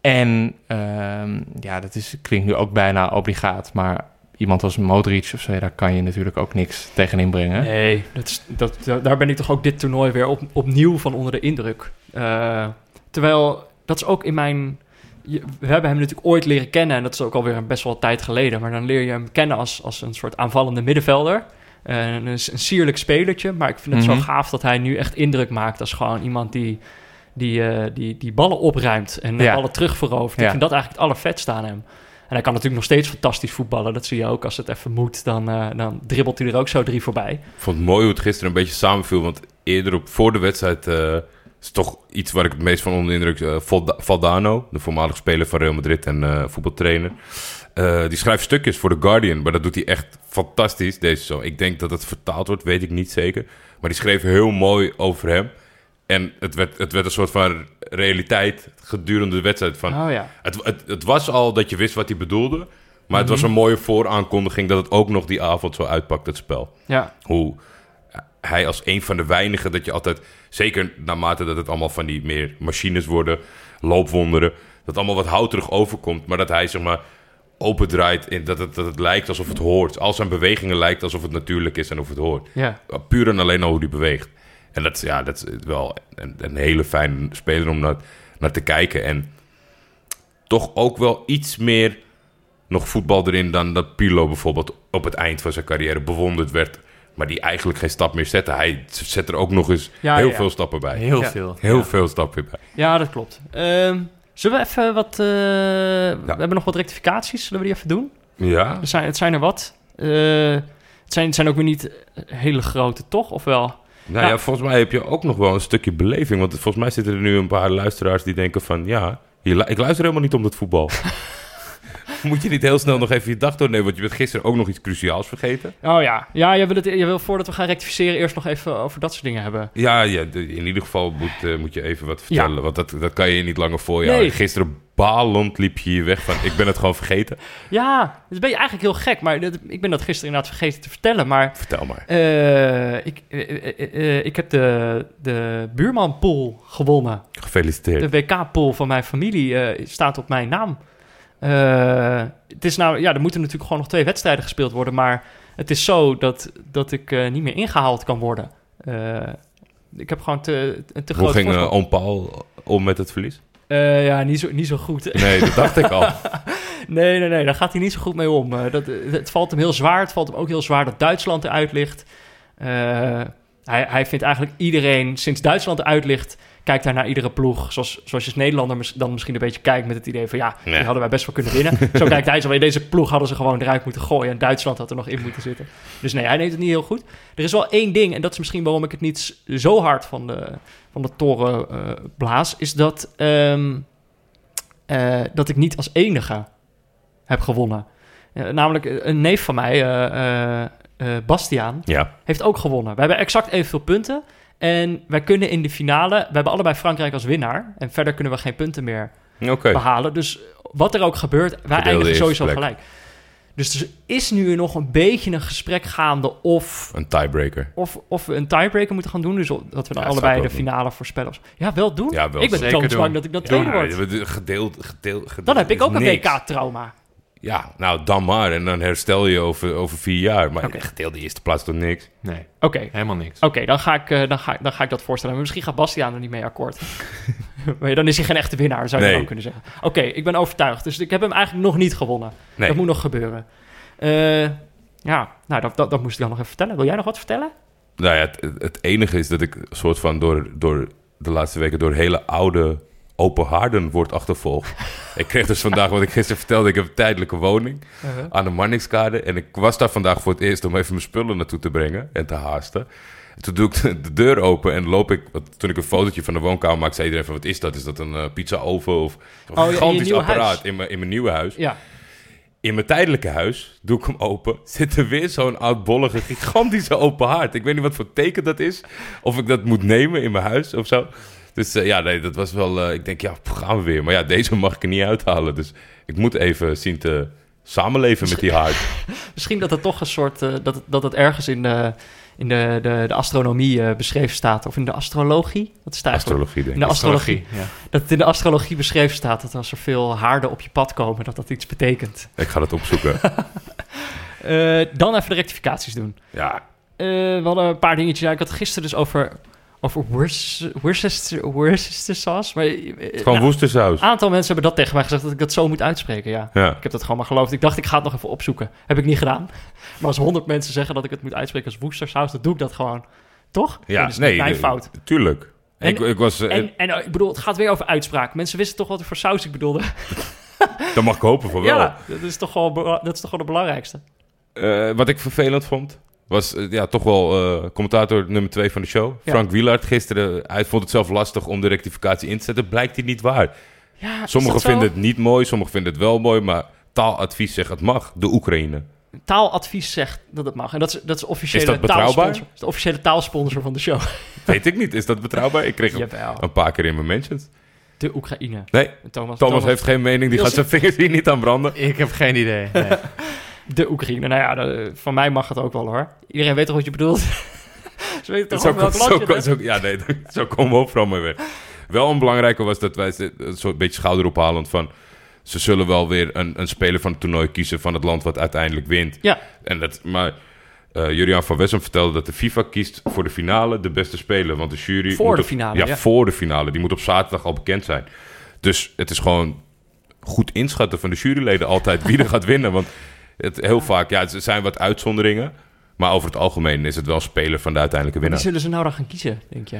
[SPEAKER 4] En ehm, ja, dat is, klinkt nu ook bijna obligaat, maar iemand als Modric of zo, daar kan je natuurlijk ook niks tegen inbrengen.
[SPEAKER 1] Nee, dat is, dat, da- daar ben ik toch ook dit toernooi weer op, opnieuw van onder de indruk. Eh, terwijl, dat is ook in mijn... je- we hebben hem natuurlijk ooit leren kennen en dat is ook alweer een best wel tijd geleden. Maar dan leer je hem kennen als, als een soort aanvallende middenvelder. Eh, een, een sierlijk spelertje, maar ik vind het
[SPEAKER 4] Mhm.
[SPEAKER 1] zo gaaf dat hij nu echt indruk maakt als gewoon iemand die, die, eh, die, die ballen opruimt en de
[SPEAKER 4] Ja.
[SPEAKER 1] ballen terugverovert. Ik vind dat eigenlijk het allervetste aan hem. En hij kan natuurlijk nog steeds fantastisch voetballen. Dat zie je ook als het even moet. Dan, eh, dan dribbelt hij er ook zo drie voorbij.
[SPEAKER 3] Ik vond het mooi hoe het gisteren een beetje samenviel. Want eerder op, voor de wedstrijd eh, is toch iets waar ik het meest van onder de indruk... eh, Valda- Valdano, de voormalige speler van Real Madrid en eh, voetbaltrainer. Eh, die schrijft stukjes voor The Guardian, maar dat doet hij echt fantastisch. Deze zo. Ik denk dat het vertaald wordt, weet ik niet zeker. Maar die schreef heel mooi over hem. En het werd, het werd een soort van realiteit gedurende de wedstrijd. Van,
[SPEAKER 1] Oh ja.
[SPEAKER 3] het, het, het was al dat je wist wat hij bedoelde. Maar het was
[SPEAKER 1] Mhm.
[SPEAKER 3] een mooie vooraankondiging dat het ook nog die avond zo uitpakt, het spel
[SPEAKER 1] Ja,
[SPEAKER 3] hoe hij als een van de weinigen dat je altijd, zeker naarmate dat het allemaal van die meer machines worden, loopwonderen, dat allemaal wat houterig overkomt, maar dat hij zeg maar opendraait in dat het, dat het lijkt alsof het hoort. Al zijn bewegingen lijkt alsof het natuurlijk is en of het hoort.
[SPEAKER 1] ja.
[SPEAKER 3] Puur en alleen al hoe die beweegt. En dat, is- ja, dat is wel een, een hele fijne speler om naar, naar te kijken. En toch ook wel iets meer nog voetbal erin dan dat Pirlo bijvoorbeeld op het eind van zijn carrière bewonderd werd. maar die eigenlijk geen stap meer zetten. Hij zet er ook nog eens
[SPEAKER 1] Ja,
[SPEAKER 3] heel
[SPEAKER 1] ja.
[SPEAKER 3] veel stappen bij.
[SPEAKER 4] Heel
[SPEAKER 1] Ja.
[SPEAKER 4] veel.
[SPEAKER 3] Heel
[SPEAKER 4] Ja.
[SPEAKER 3] veel stappen bij.
[SPEAKER 1] Ja, dat klopt. Ehm, zullen we even wat... eh, We hebben nog wat rectificaties. Zullen we die even doen?
[SPEAKER 3] Ja,
[SPEAKER 1] Er zijn, het zijn er wat. Eh, het, zijn, het zijn ook weer niet hele grote, toch? Of wel?
[SPEAKER 3] Nou ja. Volgens mij heb je ook nog wel een stukje beleving. Want volgens mij zitten er nu een paar luisteraars die denken van... Ja, ik luister helemaal niet om dat voetbal. *laughs* *laughs* Moet je niet heel snel nog even je dag doornemen? Want je bent gisteren ook nog iets cruciaals vergeten.
[SPEAKER 1] Oh ja. Ja, je wil, het, je wil voordat we gaan rectificeren eerst nog even over dat soort dingen hebben.
[SPEAKER 3] Ja, ja in ieder geval moet, eh, moet je even wat vertellen. Want dat, dat kan je niet langer voor je
[SPEAKER 1] Nee.
[SPEAKER 3] Gisteren balend liep je hier weg van... Ik ben het gewoon vergeten.
[SPEAKER 1] Ja, dat ben je eigenlijk heel gek. Maar dat- ik ben dat gisteren inderdaad vergeten te vertellen. Maar
[SPEAKER 3] Vertel maar.
[SPEAKER 1] eh, ik, eh, ik heb de, de buurmanpool gewonnen.
[SPEAKER 3] Gefeliciteerd.
[SPEAKER 1] De WK-pool van mijn familie staat op mijn naam. Eh, het is nou, ja, er moeten natuurlijk gewoon nog twee wedstrijden gespeeld worden. Maar het is zo dat, dat ik eh, niet meer ingehaald kan worden. Eh, ik heb gewoon te, een te
[SPEAKER 3] Hoe
[SPEAKER 1] groot
[SPEAKER 3] ging oom Paul om met het verlies?
[SPEAKER 1] Ja, niet zo, niet zo goed.
[SPEAKER 3] Nee, dat dacht ik al. *laughs*
[SPEAKER 1] Nee, nee, nee, daar gaat hij niet zo goed mee om. Dat, het valt hem heel zwaar. Het valt hem ook heel zwaar dat Duitsland eruit ligt. Hij, hij vindt eigenlijk iedereen, sinds Duitsland eruit ligt, kijkt hij naar iedere ploeg. Zoals, zoals je als Nederlander dan misschien een beetje kijkt met het idee van ja, die
[SPEAKER 3] Nee.
[SPEAKER 1] hadden wij best wel kunnen winnen. *laughs* zo kijkt hij zo, "Hey, deze ploeg hadden ze gewoon eruit moeten gooien. En Duitsland had er nog in moeten zitten. Dus nee, hij neemt het niet heel goed. Er is wel één ding, en dat is misschien waarom ik het niet zo hard van de, van de toren eh, blaas, is dat, ehm, eh, dat ik niet als enige heb gewonnen. Eh, namelijk een neef van mij, Bastiaan,
[SPEAKER 3] Ja.
[SPEAKER 1] heeft ook gewonnen. We hebben exact evenveel punten. En wij kunnen in de finale... We hebben allebei Frankrijk als winnaar. En verder kunnen we geen punten meer behalen. Dus wat er ook gebeurt, wij eindigen
[SPEAKER 3] eerste
[SPEAKER 1] sowieso
[SPEAKER 3] plek.
[SPEAKER 1] gelijk. Dus er is nu nog een beetje een gesprek gaande of,
[SPEAKER 3] Een tiebreaker.
[SPEAKER 1] of, of we een tiebreaker moeten gaan doen. Dus dat we dan
[SPEAKER 3] Ja,
[SPEAKER 1] allebei de finale voorspellen. Ja, wel doen.
[SPEAKER 3] Ja, wel
[SPEAKER 1] ik ben
[SPEAKER 3] zeker
[SPEAKER 1] zo
[SPEAKER 4] doen.
[SPEAKER 1] bang dat ik dat
[SPEAKER 3] Ja,
[SPEAKER 1] tweede word.
[SPEAKER 3] gedeeld, gedeeld, gedeeld.
[SPEAKER 1] Dan heb ik ook een. WK-trauma.
[SPEAKER 3] Ja, nou dan maar. En dan herstel je over, over vier jaar. Maar
[SPEAKER 1] Oké.
[SPEAKER 3] gedeeld de eerste plaats tot niks.
[SPEAKER 4] Nee,
[SPEAKER 1] Oké,
[SPEAKER 4] helemaal niks.
[SPEAKER 1] Oké, dan, ga ik, eh, dan, ga, dan ga ik dat voorstellen. Maar misschien gaat Bastiaan er niet mee akkoord. *laughs* maar dan is hij geen echte winnaar, zou je
[SPEAKER 3] Nee.
[SPEAKER 1] dan kunnen zeggen. Oké, ik ben overtuigd. Dus ik heb hem eigenlijk nog niet gewonnen.
[SPEAKER 3] Nee.
[SPEAKER 1] Dat moet nog gebeuren. Eh, ja, nou, dat, dat, dat moest ik dan nog even vertellen. Wil jij nog wat vertellen?
[SPEAKER 3] Nou ja, het, het enige is dat ik een soort van door, door de laatste weken door hele oude open haarden word achtervolgd. ik kreeg dus vandaag, wat ik gisteren vertelde, ik heb een tijdelijke woning aan de Marnixkade. En ik was daar vandaag voor het eerst om even mijn spullen naartoe te brengen en te haasten. En toen doe ik de, de deur open en loop ik, toen ik een fotootje van de woonkamer maakte, zei iedereen van wat is dat? Is dat een eh, pizza-oven of een
[SPEAKER 1] Oh,
[SPEAKER 3] gigantisch apparaat
[SPEAKER 1] huis?
[SPEAKER 3] in mijn, in mijn nieuwe huis?
[SPEAKER 1] Ja.
[SPEAKER 3] In mijn tijdelijke huis doe ik hem open. *laughs* Zit er weer zo'n oudbollige, gigantische open haard. Ik weet niet wat voor teken dat is. Of ik dat moet nemen in mijn huis of zo. Dus eh, ja, nee, dat was wel... eh, ik denk, ja, gaan we weer. Maar ja, deze mag ik er niet uithalen. Dus ik moet even zien te samenleven met die haard. *laughs*
[SPEAKER 1] Misschien dat het toch een soort... eh, dat, het- dat het ergens in de, in de, de, de astronomie eh, beschreven staat. Of in de astrologie. Wat eigenlijk?
[SPEAKER 3] Astrologie, denk
[SPEAKER 1] In
[SPEAKER 3] ik.
[SPEAKER 1] de astrologie.
[SPEAKER 4] Ja.
[SPEAKER 1] Dat het in de astrologie beschreven staat dat als er veel haarden op je pad komen, dat dat iets betekent.
[SPEAKER 3] Ik ga dat opzoeken. *laughs*
[SPEAKER 1] Eh, dan even de rectificaties doen.
[SPEAKER 3] ja,
[SPEAKER 1] Eh, we hadden een paar dingetjes. Ja, ik had gisteren dus over, over Worcester, Worcester, sauce. Maar, eh,
[SPEAKER 3] gewoon
[SPEAKER 1] nou. Een aantal mensen hebben dat tegen mij gezegd dat ik dat zo moet uitspreken. Ja.
[SPEAKER 3] Ja.
[SPEAKER 1] Ik heb dat gewoon maar geloofd. Ik dacht, ik ga het nog even opzoeken. Heb ik niet gedaan. Maar als honderd mensen zeggen dat ik het moet uitspreken als Worcestersaus, dan doe ik dat gewoon. Toch?
[SPEAKER 3] Ja,
[SPEAKER 1] dat is
[SPEAKER 3] nee.
[SPEAKER 1] mijn
[SPEAKER 3] eh,
[SPEAKER 1] fout.
[SPEAKER 3] Tuurlijk.
[SPEAKER 1] En-
[SPEAKER 3] ik, ik was... eh,
[SPEAKER 1] En, en eh, ik bedoel, het gaat weer over uitspraak. Mensen wisten toch wat voor saus ik bedoelde. *laughs*
[SPEAKER 3] dan mag ik hopen voor *laughs* wel.
[SPEAKER 1] Ja, dat is toch gewoon, dat is toch gewoon het belangrijkste.
[SPEAKER 3] Wat ik vervelend vond, was eh, ja, toch wel eh, commentator nummer 2 van de show.
[SPEAKER 1] Ja.
[SPEAKER 3] Frank Wielaert gisteren. Hij vond het zelf lastig om de rectificatie in te zetten. Blijkt hij niet waar.
[SPEAKER 1] Ja,
[SPEAKER 3] Sommigen vinden het niet mooi, sommigen vinden het wel mooi. Maar taaladvies zegt het mag. De Oekraïne.
[SPEAKER 1] Taaladvies zegt dat het mag. En dat is, dat is officiële
[SPEAKER 3] Is dat betrouwbaar?
[SPEAKER 1] is de officiële taalsponsor van de show. *laughs*
[SPEAKER 3] Weet ik niet. Is dat betrouwbaar? Ik kreeg *laughs* hem een paar keer in mijn mentions.
[SPEAKER 1] De Oekraïne.
[SPEAKER 3] Nee,
[SPEAKER 1] Thomas,
[SPEAKER 3] Thomas heeft geen mening. Die gaat zijn vingers hier niet aan branden.
[SPEAKER 4] Ik heb geen idee. Nee. *laughs*
[SPEAKER 1] De Oekraïne. Nou ja, de- van mij mag het ook wel hoor. Iedereen weet toch wat je bedoelt? *laughs* Ze weten toch
[SPEAKER 3] Zo,
[SPEAKER 1] ook welk
[SPEAKER 3] zo, ja, nee, *laughs* zo komen we ook mee weg. Wel een belangrijke was dat wij een soort beetje schouderophalend van... ze zullen wel weer een, een speler van het toernooi kiezen van het land wat uiteindelijk wint.
[SPEAKER 1] Ja,
[SPEAKER 3] En dat, maar eh Julian van Wessem vertelde dat de FIFA kiest voor de finale de beste speler. Want de jury...
[SPEAKER 1] Voor
[SPEAKER 3] moet
[SPEAKER 1] de
[SPEAKER 3] op-
[SPEAKER 1] finale,
[SPEAKER 3] Ja,
[SPEAKER 1] ja.
[SPEAKER 3] voor de finale. Die moet op zaterdag al bekend zijn. Dus het is gewoon goed inschatten van de juryleden altijd wie er gaat winnen. Want het, heel vaak, ja, er zijn wat uitzonderingen. Maar over het algemeen is het wel speler van de uiteindelijke
[SPEAKER 1] Wie
[SPEAKER 3] winnaar.
[SPEAKER 1] zullen ze nou dan gaan kiezen, denk je?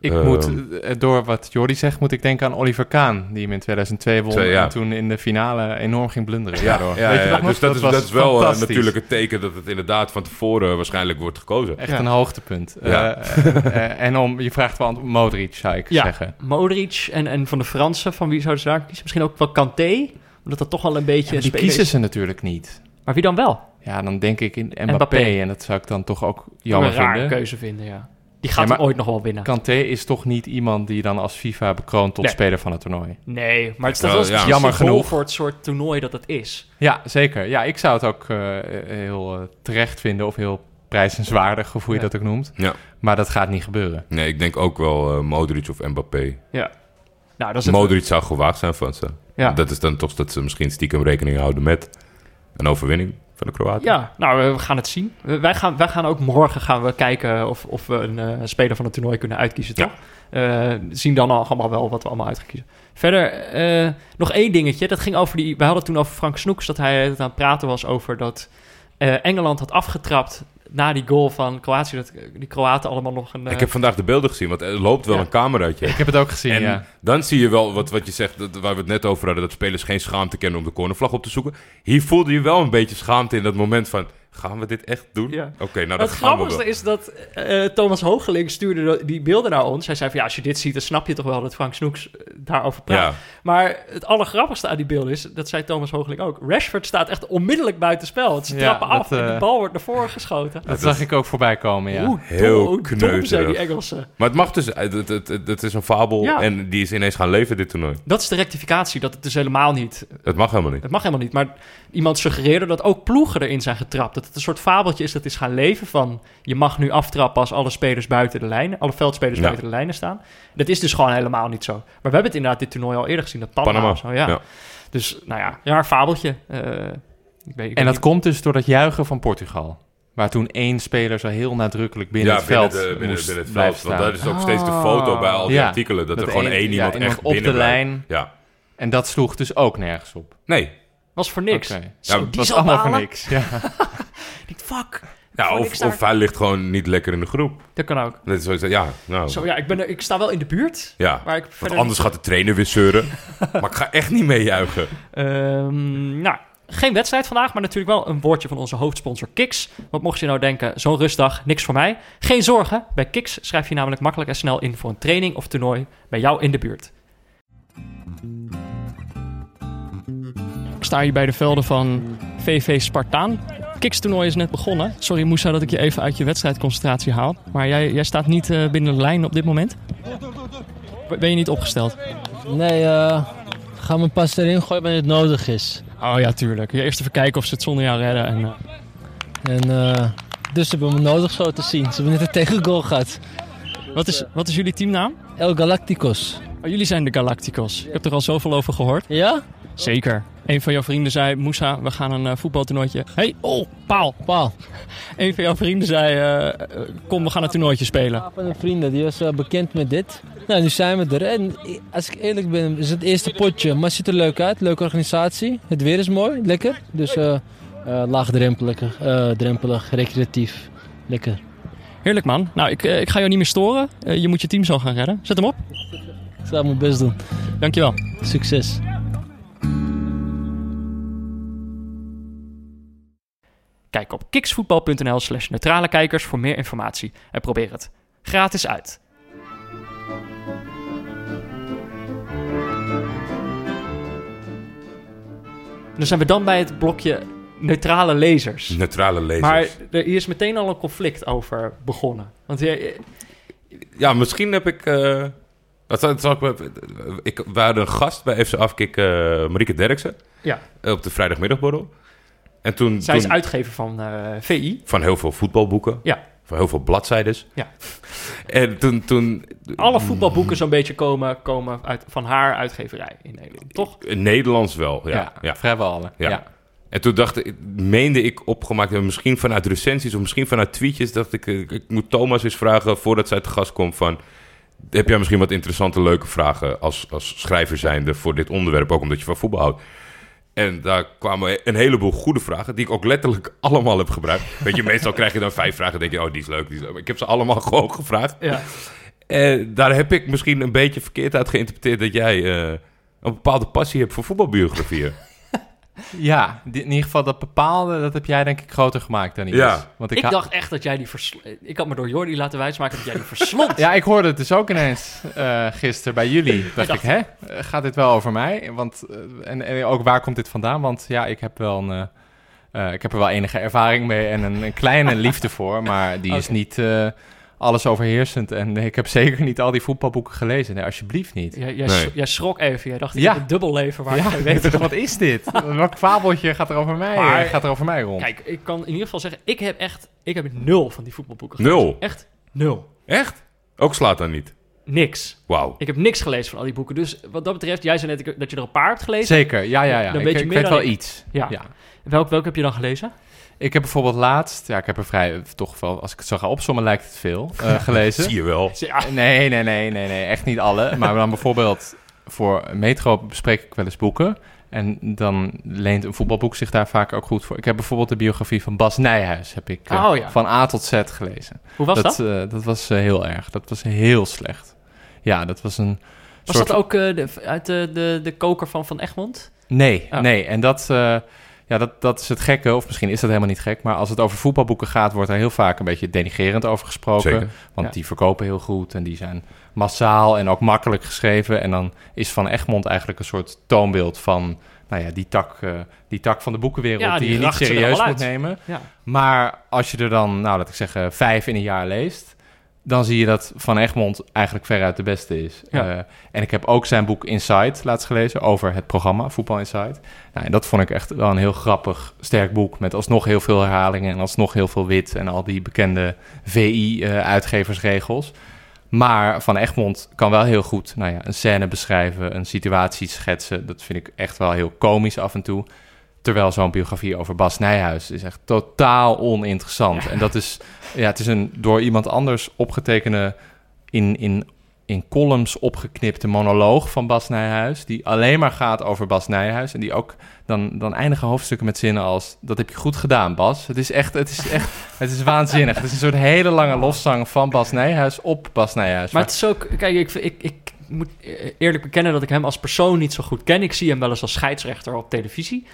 [SPEAKER 4] Ik
[SPEAKER 3] Ehm.
[SPEAKER 4] moet, eh, door wat Jordi zegt, moet ik denken aan Oliver Kaan. Die hem in 2002 won
[SPEAKER 3] Twee, ja.
[SPEAKER 4] en toen in de finale enorm ging blunderen.
[SPEAKER 3] Ja, ja,
[SPEAKER 4] Weet je
[SPEAKER 3] ja, dus dat, is,
[SPEAKER 4] was
[SPEAKER 3] dat is wel eh, natuurlijk het teken dat het inderdaad van tevoren waarschijnlijk wordt gekozen.
[SPEAKER 4] Echt
[SPEAKER 1] Ja.
[SPEAKER 4] een hoogtepunt.
[SPEAKER 3] Ja.
[SPEAKER 4] Eh, en om, je vraagt wel aan Modric, zou ik
[SPEAKER 1] Ja,
[SPEAKER 4] zeggen.
[SPEAKER 1] Modric en, en van de Fransen, van wie zouden ze daar kiezen? Misschien ook wel Kanté, omdat dat toch wel een beetje
[SPEAKER 4] Ja,
[SPEAKER 1] een
[SPEAKER 4] die kiezen
[SPEAKER 1] is.
[SPEAKER 4] ze natuurlijk niet.
[SPEAKER 1] Maar wie dan wel?
[SPEAKER 4] Ja, dan denk ik in Mbappé.
[SPEAKER 1] Mbappé.
[SPEAKER 4] En dat zou ik dan toch ook jammer
[SPEAKER 1] een raar
[SPEAKER 4] vinden.
[SPEAKER 1] keuze vinden, ja. Die gaat
[SPEAKER 4] Ja,
[SPEAKER 1] ooit nog wel winnen.
[SPEAKER 4] Kanté is toch niet iemand die dan als FIFA bekroont tot
[SPEAKER 1] Nee.
[SPEAKER 4] speler van het toernooi.
[SPEAKER 1] Nee, maar het is wel
[SPEAKER 3] ja.
[SPEAKER 1] precies
[SPEAKER 4] Jammer genoeg.
[SPEAKER 1] voor het soort toernooi dat het is.
[SPEAKER 4] Ja, zeker. Ja, ik zou het ook eh, heel eh, terecht vinden of heel prijzenswaardig, of hoe je
[SPEAKER 1] Ja.
[SPEAKER 4] dat ook noemt.
[SPEAKER 3] Ja.
[SPEAKER 4] Maar dat gaat niet gebeuren.
[SPEAKER 3] Nee, ik denk ook wel eh, Modric of Mbappé.
[SPEAKER 1] Ja. Nou, dat is het.
[SPEAKER 3] Modric zou gewaagd zijn van ze.
[SPEAKER 1] Ja.
[SPEAKER 3] Dat is dan toch dat ze misschien stiekem rekening houden met een overwinning van de Kroaten.
[SPEAKER 1] Ja, nou, we gaan het zien. Wij gaan, wij gaan ook morgen gaan we kijken of, of we een eh, speler van het toernooi kunnen uitkiezen, toch? Eh, zien dan al allemaal wel wat we allemaal uit gaan kiezen. Verder, eh, nog één dingetje. Dat ging over die... We hadden toen over Frank Snoeks, dat hij het aan het praten was over dat Engeland had afgetrapt na die goal van Kroatië. Dat die Kroaten allemaal nog een...
[SPEAKER 3] Ik heb vandaag de beelden gezien, want er loopt wel
[SPEAKER 1] Ja.
[SPEAKER 3] een cameraatje.
[SPEAKER 4] Ik heb het ook gezien,
[SPEAKER 3] En
[SPEAKER 4] ja.
[SPEAKER 3] dan zie je wel wat, wat je zegt, dat, waar we het net over hadden, dat spelers geen schaamte kennen om de cornervlag op te zoeken. Hier voelde je wel een beetje schaamte in dat moment van, gaan we dit echt doen?
[SPEAKER 1] Ja.
[SPEAKER 3] Oké, nou dat
[SPEAKER 1] het
[SPEAKER 3] gaan we
[SPEAKER 1] grappigste is dat eh, Thomas Hoogeling stuurde die beelden naar ons. Hij zei van ja, als je dit ziet, dan snap je toch wel dat Frank Snoeks eh, daarover praat.
[SPEAKER 3] Ja,
[SPEAKER 1] Maar het allergrappigste aan die beelden is, dat zei Thomas Hoogeling ook. Rashford staat echt onmiddellijk buiten spel. Ze
[SPEAKER 4] Ja,
[SPEAKER 1] trappen
[SPEAKER 4] dat,
[SPEAKER 1] af en
[SPEAKER 4] eh,
[SPEAKER 1] die bal wordt naar voren geschoten. *laughs*
[SPEAKER 4] Dat zag ik ook voorbij komen, ja.
[SPEAKER 1] Hoe
[SPEAKER 3] Heel
[SPEAKER 1] dom, zijn die Engelsen.
[SPEAKER 3] maar het mag dus, het, het, het, het is een fabel
[SPEAKER 1] Ja.
[SPEAKER 3] en die is ineens gaan leven dit toernooi.
[SPEAKER 1] Dat is de rectificatie, dat het dus helemaal niet...
[SPEAKER 3] Het mag helemaal niet.
[SPEAKER 1] Het mag helemaal niet, maar iemand suggereerde dat ook ploegen erin zijn getrapt. Dat het een soort fabeltje is dat is gaan leven van... je mag nu aftrappen als alle spelers buiten de lijnen... alle veldspelers
[SPEAKER 3] Ja.
[SPEAKER 1] buiten de lijnen staan. Dat is dus gewoon helemaal niet zo. Maar we hebben het inderdaad dit toernooi al eerder gezien, dat Panama, zo, ja.
[SPEAKER 3] ja.
[SPEAKER 1] Dus, nou ja, ja, een fabeltje. Eh, ik weet, ik
[SPEAKER 4] En dat
[SPEAKER 1] niet-
[SPEAKER 4] komt dus door dat juichen van Portugal. Waar toen één speler zo heel nadrukkelijk binnen
[SPEAKER 3] ja,
[SPEAKER 4] het veld
[SPEAKER 3] binnen, de, binnen,
[SPEAKER 4] moest
[SPEAKER 3] binnen het
[SPEAKER 4] blijven
[SPEAKER 3] veld. Want
[SPEAKER 4] staan.
[SPEAKER 3] dat is ook steeds de foto bij al die
[SPEAKER 4] Ja.
[SPEAKER 3] artikelen. Dat,
[SPEAKER 4] Dat
[SPEAKER 3] er gewoon
[SPEAKER 4] één-
[SPEAKER 3] één
[SPEAKER 4] ja,
[SPEAKER 3] iemand
[SPEAKER 4] iemand
[SPEAKER 3] echt
[SPEAKER 4] op de
[SPEAKER 3] binnen
[SPEAKER 4] lijn.
[SPEAKER 3] Ja.
[SPEAKER 4] En dat sloeg dus ook nergens op.
[SPEAKER 3] Nee.
[SPEAKER 1] was voor niks.
[SPEAKER 4] Oké.
[SPEAKER 1] Zo,
[SPEAKER 3] Ja,
[SPEAKER 1] die
[SPEAKER 4] was allemaal voor niks. Ja. *laughs*
[SPEAKER 1] Fuck,
[SPEAKER 3] Ja, of,
[SPEAKER 1] daar.
[SPEAKER 3] of hij ligt gewoon niet lekker in de groep.
[SPEAKER 1] dat kan ook.
[SPEAKER 3] Dat is ja, nou,
[SPEAKER 1] Zo, ja, ik, ben er, ik sta wel in de buurt,
[SPEAKER 3] ja.
[SPEAKER 1] maar ik
[SPEAKER 3] Want
[SPEAKER 1] verder
[SPEAKER 3] anders gaat de trainer weer zeuren. *laughs* maar ik ga echt niet meejuichen.
[SPEAKER 1] Ehm, nou, geen wedstrijd vandaag, maar natuurlijk wel een woordje van onze hoofdsponsor Kiks. Want mocht je nou denken, zo'n rustdag, niks voor mij. Geen zorgen, bij Kiks schrijf je namelijk makkelijk en snel in voor een training of toernooi bij jou in de buurt. Ik sta hier bij de velden van VV Spartaan. Kiks toernooi is net begonnen. Sorry Moussa dat ik je even uit je wedstrijdconcentratie haal. Maar jij, jij staat niet eh, binnen de lijn op dit moment. Ben je niet opgesteld?
[SPEAKER 5] Nee, eh ga me pas erin gooien wanneer het nodig is.
[SPEAKER 1] Oh ja, tuurlijk. Eerst even kijken of ze het zonder jou redden. En, eh,
[SPEAKER 5] En dus ze hebben me nodig zo te zien. Ze hebben net een tegengoal gehad.
[SPEAKER 1] Wat is, wat is jullie teamnaam?
[SPEAKER 5] El Galacticos.
[SPEAKER 1] Oh, jullie zijn de Galacticos. Ik heb er al zoveel over gehoord.
[SPEAKER 5] Ja?
[SPEAKER 1] Zeker. Een van jouw vrienden zei, Moussa, we gaan een eh, voetbaltoernooitje. hey, oh, paal.
[SPEAKER 5] Paal. *laughs*
[SPEAKER 1] Een van jouw vrienden zei, eh, eh, kom, we gaan een toernooitje spelen.
[SPEAKER 5] Een van de vrienden, die was eh, bekend met dit. Nou, nu zijn we er. En als ik eerlijk ben, is het eerste potje. Maar het ziet er leuk uit. Leuke organisatie. Het weer is mooi. Lekker. Dus eh eh, laagdrempelig, eh, drempelig, recreatief. Lekker.
[SPEAKER 1] Heerlijk man. Nou, ik, eh, ik ga jou niet meer storen. Eh, je moet je team zo gaan redden. Zet hem op.
[SPEAKER 5] Ik zal mijn best doen.
[SPEAKER 1] Dankjewel.
[SPEAKER 5] Succes.
[SPEAKER 1] Kijk op kiksvoetbal.nl slash neutrale kijkers voor meer informatie. En probeer het gratis uit. Dan zijn we dan bij het blokje neutrale lezers.
[SPEAKER 3] Neutrale lezers.
[SPEAKER 1] Maar er hier is meteen al een conflict over begonnen. Want je,
[SPEAKER 3] Ja, misschien heb ik... eh dat, zal- dat zal ik, ik, we hadden een gast bij FC Afkik, eh Marieke Derksen,
[SPEAKER 1] ja,
[SPEAKER 3] op de vrijdagmiddagborrel. En toen,
[SPEAKER 1] zij is
[SPEAKER 3] toen
[SPEAKER 1] uitgever van eh, VI.
[SPEAKER 3] van heel veel voetbalboeken,
[SPEAKER 1] Ja.
[SPEAKER 3] van heel veel bladzijdes.
[SPEAKER 1] Ja. *laughs*
[SPEAKER 3] En toen... toen
[SPEAKER 1] Alle voetbalboeken zo'n beetje komen, komen uit, van haar uitgeverij in Nederland, toch?
[SPEAKER 3] in Nederlands wel, ja.
[SPEAKER 4] Ja,
[SPEAKER 3] ja.
[SPEAKER 4] vrijwel alle.
[SPEAKER 3] Ja.
[SPEAKER 4] Ja.
[SPEAKER 3] En toen dacht ik, meende ik opgemaakt misschien vanuit recensies of misschien vanuit tweetjes, dacht ik, eh, ik moet Thomas eens vragen voordat zij te gast komt van, heb jij misschien wat interessante, leuke vragen als, als schrijver zijnde voor dit onderwerp, ook omdat je van voetbal houdt. En daar kwamen een heleboel goede vragen, die ik ook letterlijk *laughs* allemaal heb gebruikt. Weet je, meestal krijg je dan vijf vragen en denk je, oh, die is leuk, die is leuk. Maar ik heb ze allemaal *laughs* gewoon gevraagd.
[SPEAKER 1] Ja.
[SPEAKER 3] En daar heb ik misschien een beetje verkeerd uit geïnterpreteerd dat jij eh, een bepaalde passie hebt voor voetbalbiografieën.
[SPEAKER 4] Ja, in ieder geval dat bepaalde, dat heb jij denk ik groter gemaakt dan iets.
[SPEAKER 3] Ja.
[SPEAKER 4] Want ik,
[SPEAKER 1] Ik dacht echt dat jij die versl... Ik had me door Jordi laten wijsmaken dat jij die verslond. *laughs*
[SPEAKER 4] Ja, ik hoorde het dus ook ineens eh gisteren bij jullie. Dacht ik, hè, gaat dit wel over mij? Want, eh, en, en ook waar komt dit vandaan? Want ja, ik heb wel een... eh, ik heb er wel enige ervaring mee en een, een kleine liefde voor, maar die is niet eh, alles overheersend. En *laughs* ik heb zeker niet al die voetbalboeken gelezen. Nee, alsjeblieft niet.
[SPEAKER 1] Jij, jij,
[SPEAKER 3] Nee.
[SPEAKER 1] s- jij schrok even. Jij dacht, ik
[SPEAKER 4] Ja.
[SPEAKER 1] heb een dubbel leven waar
[SPEAKER 4] Ja,
[SPEAKER 1] ik weet
[SPEAKER 4] wat is dit? *laughs* Welk fabeltje gaat er over mij,
[SPEAKER 1] Maar-
[SPEAKER 4] gaat er over mij rond?
[SPEAKER 1] Kijk, ik kan in ieder geval zeggen, ik heb echt... Ik heb nul van die voetbalboeken gelezen.
[SPEAKER 3] Nul?
[SPEAKER 1] Echt nul.
[SPEAKER 3] Echt? Ook slaat dan niet.
[SPEAKER 1] Niks.
[SPEAKER 3] Wauw.
[SPEAKER 1] Ik heb niks gelezen van al die boeken. Dus wat dat betreft, jij zei net dat je er een paar hebt gelezen.
[SPEAKER 4] Zeker, ja, ja, ja.
[SPEAKER 1] Dan
[SPEAKER 4] ik,
[SPEAKER 1] weet je
[SPEAKER 4] ik
[SPEAKER 1] meer
[SPEAKER 4] weet
[SPEAKER 1] dan
[SPEAKER 4] wel
[SPEAKER 1] ik.
[SPEAKER 4] iets.
[SPEAKER 1] Ja.
[SPEAKER 4] ja.
[SPEAKER 1] Welk, welk heb je dan gelezen?
[SPEAKER 4] Ik heb bijvoorbeeld laatst, ja, ik heb er vrij, toch wel, als ik het zo ga opzommen, lijkt het veel, eh, *laughs* gelezen.
[SPEAKER 3] Zie je wel.
[SPEAKER 4] Nee, nee, nee, nee, nee, echt niet alle. Maar dan bijvoorbeeld voor Metro bespreek ik wel eens boeken. En dan leent een voetbalboek zich daar vaak ook goed voor. Ik heb bijvoorbeeld de biografie van Bas Nijhuis, heb ik eh,
[SPEAKER 1] Oh, ja.
[SPEAKER 4] van A tot Z gelezen.
[SPEAKER 1] hoe was dat?
[SPEAKER 4] eh, dat was eh, heel erg. Dat was heel slecht. Ja, dat was een
[SPEAKER 1] Was
[SPEAKER 4] soort
[SPEAKER 1] dat ook eh, de, uit de, de, de koker van Van Egmond?
[SPEAKER 4] Nee,
[SPEAKER 1] Oh.
[SPEAKER 4] nee. En dat, eh, ja, dat, dat is het gekke, of misschien is dat helemaal niet gek, maar als het over voetbalboeken gaat, wordt er heel vaak een beetje denigerend over gesproken.
[SPEAKER 3] Zeker.
[SPEAKER 4] Want
[SPEAKER 1] Ja.
[SPEAKER 4] die verkopen heel goed en die zijn massaal en ook makkelijk geschreven. En dan is Van Egmond eigenlijk een soort toonbeeld van nou ja, die, tak, eh, die tak van de boekenwereld
[SPEAKER 1] Ja,
[SPEAKER 4] die,
[SPEAKER 1] die
[SPEAKER 4] je niet
[SPEAKER 1] er
[SPEAKER 4] serieus moet nemen.
[SPEAKER 1] Ja.
[SPEAKER 4] Maar als je er dan, nou laat ik zeggen, vijf in een jaar leest, dan zie je dat Van Egmond eigenlijk veruit de beste is.
[SPEAKER 1] Ja.
[SPEAKER 4] Eh, en ik heb ook zijn boek Inside laatst gelezen over het programma Voetbal Inside. Nou, en dat vond ik echt wel een heel grappig, sterk boek met alsnog heel veel herhalingen en alsnog heel veel wit en al die bekende VI-uitgeversregels. maar Van Egmond kan wel heel goed nou ja, een scène beschrijven, een situatie schetsen. Dat vind ik echt wel heel komisch af en toe. Terwijl zo'n biografie over Bas Nijhuis is echt totaal oninteressant. En dat is, ja, het is een door iemand anders opgetekende, in, in, in columns opgeknipte monoloog van Bas Nijhuis. Die alleen maar gaat over Bas Nijhuis. En die ook, dan, dan eindigen hoofdstukken met zinnen als, dat heb je goed gedaan Bas. Het is echt, het is echt, het is waanzinnig. Het is een soort hele lange lofzang van Bas Nijhuis op Bas Nijhuis.
[SPEAKER 1] Maar het is ook... Kijk, ik, ik, ik moet eerlijk bekennen dat ik hem als persoon niet zo goed ken. Ik zie hem wel eens als scheidsrechter op televisie.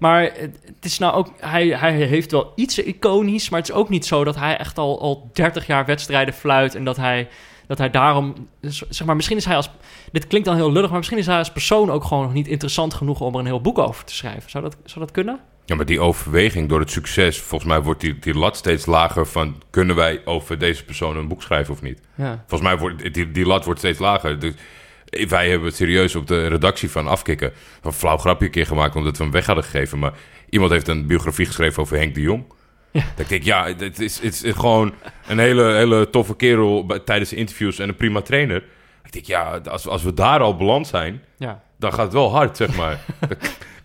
[SPEAKER 1] Maar het, is nou ook... Hij, hij heeft wel iets iconisch, maar het is ook niet zo dat hij echt al, al 30 jaar wedstrijden fluit... en dat hij, dat hij daarom... Zeg maar, misschien is hij als... Dit klinkt dan heel lullig, maar misschien is hij als persoon ook gewoon nog niet interessant genoeg... om er een heel boek over te schrijven. Zou dat, zou dat kunnen?
[SPEAKER 3] Ja, maar die overweging door het succes, volgens mij wordt die, die lat steeds lager van kunnen wij over deze persoon een boek schrijven of niet?
[SPEAKER 1] Ja.
[SPEAKER 3] Volgens mij wordt die, die lat wordt steeds lager. Dus wij hebben het serieus op de redactie van Afkikken een flauw grapje een keer gemaakt omdat we hem weg hadden gegeven. Maar iemand heeft een biografie geschreven over Henk de Jong.
[SPEAKER 1] Ja.
[SPEAKER 3] Dat ik denk, ja, het is, het is gewoon een hele, hele toffe kerel tijdens de interviews en een prima trainer. Ik denk, ja, als, als we daar al beland zijn,
[SPEAKER 1] Ja.
[SPEAKER 3] dan gaat het wel hard, zeg maar. *laughs* Dat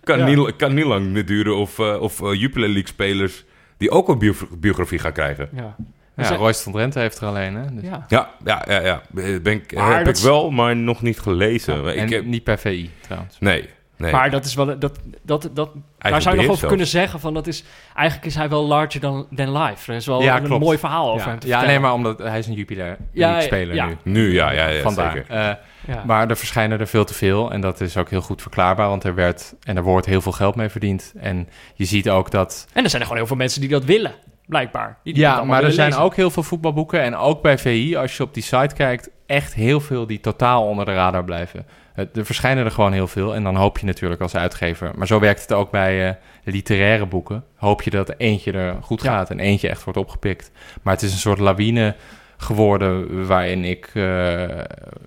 [SPEAKER 3] kan,
[SPEAKER 1] Ja.
[SPEAKER 3] niet, kan niet lang meer duren of, eh, of eh, Jupiler League spelers die ook een bio- biografie gaan krijgen.
[SPEAKER 1] ja.
[SPEAKER 4] Ja,
[SPEAKER 1] Zeg-
[SPEAKER 4] Royce van Drenthe heeft er alleen, hè? Dus-
[SPEAKER 1] ja.
[SPEAKER 3] Ja, ja, ja, ja. Ben ik,
[SPEAKER 1] Maar
[SPEAKER 3] heb
[SPEAKER 1] dat
[SPEAKER 3] ik wel, maar nog niet gelezen.
[SPEAKER 4] En
[SPEAKER 3] ik heb,
[SPEAKER 4] niet per VI, trouwens.
[SPEAKER 3] nee, nee.
[SPEAKER 1] Maar dat is wel... Dat, dat, dat, daar zou je nog over
[SPEAKER 3] zelfs.
[SPEAKER 1] kunnen zeggen van dat is... Eigenlijk is hij wel larger than, than life. Er is wel
[SPEAKER 4] Ja,
[SPEAKER 1] een
[SPEAKER 4] klopt.
[SPEAKER 1] mooi verhaal over
[SPEAKER 4] Ja,
[SPEAKER 1] hem te
[SPEAKER 4] ja nee, maar omdat hij is een Jupiler speler
[SPEAKER 1] ja.
[SPEAKER 4] nu.
[SPEAKER 3] Nu, ja, ja, ja
[SPEAKER 4] Vandaar.
[SPEAKER 3] zeker.
[SPEAKER 4] Eh,
[SPEAKER 1] Ja.
[SPEAKER 4] Maar er verschijnen er veel te veel. En dat is ook heel goed verklaarbaar. Want er werd en er wordt heel veel geld mee verdiend. En je ziet ook dat.
[SPEAKER 1] En er zijn er gewoon heel veel mensen die dat willen, blijkbaar. Die
[SPEAKER 4] Ja, maar er zijn
[SPEAKER 1] lezen.
[SPEAKER 4] ook heel veel voetbalboeken. En ook bij VI, als je op die site kijkt, echt heel veel die totaal onder de radar blijven. Het- Er verschijnen er gewoon heel veel. En dan hoop je natuurlijk als uitgever. Maar zo werkt het ook bij eh, literaire boeken. Hoop je dat eentje er goed
[SPEAKER 1] Ja.
[SPEAKER 4] gaat en eentje echt wordt opgepikt. Maar het is een soort lawine geworden waarin ik eh,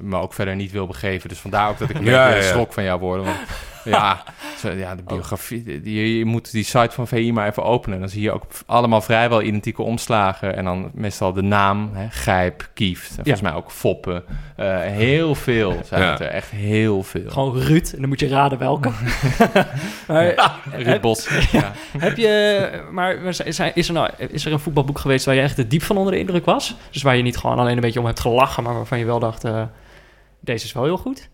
[SPEAKER 4] me ook verder niet wil begeven. Dus vandaar ook dat ik een
[SPEAKER 3] Ja,
[SPEAKER 4] beetje
[SPEAKER 3] ja, ja.
[SPEAKER 4] schrok van jou worden. Want *laughs* ja, zo, ja, de biografie. die- die- je moet die site van VI maar even openen. Dan zie je ook allemaal vrijwel identieke omslagen. En dan meestal de naam, hè, Gijp, Kieft. En volgens mij ook Foppen. Eh, heel veel *laughs* zijn het er. Echt heel veel.
[SPEAKER 1] Gewoon Ruud, en dan moet je raden welke. *laughs* maar,
[SPEAKER 4] Ruud Bos. ja.
[SPEAKER 1] heb je... Maar is er, is, er nou, is er een voetbalboek geweest waar je echt de diep van onder de indruk was? Dus waar je niet gewoon alleen een beetje om hebt gelachen, maar waarvan je wel dacht... eh, deze is wel heel goed?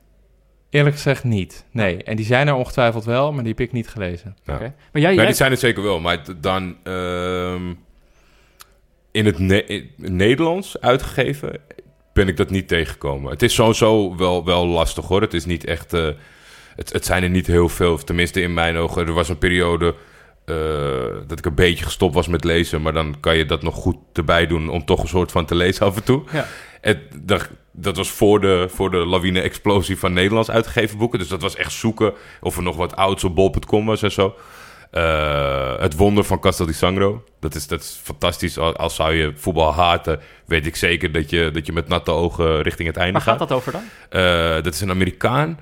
[SPEAKER 4] Eerlijk gezegd niet. Nee. En die zijn er ongetwijfeld wel, maar die heb ik niet gelezen.
[SPEAKER 3] Ja.
[SPEAKER 1] Oké. Maar jij,
[SPEAKER 3] Ja,
[SPEAKER 1] jij
[SPEAKER 3] die zijn het zeker wel. Maar het- dan ehm, in het Ne- in het Nederlands uitgegeven ben ik dat niet tegengekomen. Het is sowieso wel, wel lastig hoor. Het is niet echt... eh, het, het zijn er niet heel veel. Tenminste in mijn ogen. Er was een periode eh, dat ik een beetje gestopt was met lezen. Maar dan kan je dat nog goed erbij doen om toch een soort van te lezen af en toe.
[SPEAKER 1] Ja.
[SPEAKER 3] Het, dat, dat was voor de, voor de lawine-explosie van Nederlands uitgegeven boeken. Dus dat was echt zoeken of er nog wat ouds op bol.com was en zo. Eh, het wonder van Castel di Sangro. Dat is, dat is fantastisch. Al, als zou je voetbal haten, weet ik zeker dat je, dat je met natte ogen richting het einde
[SPEAKER 1] waar
[SPEAKER 3] gaat.
[SPEAKER 1] gaat dat over dan?
[SPEAKER 3] Eh, dat is een Amerikaan.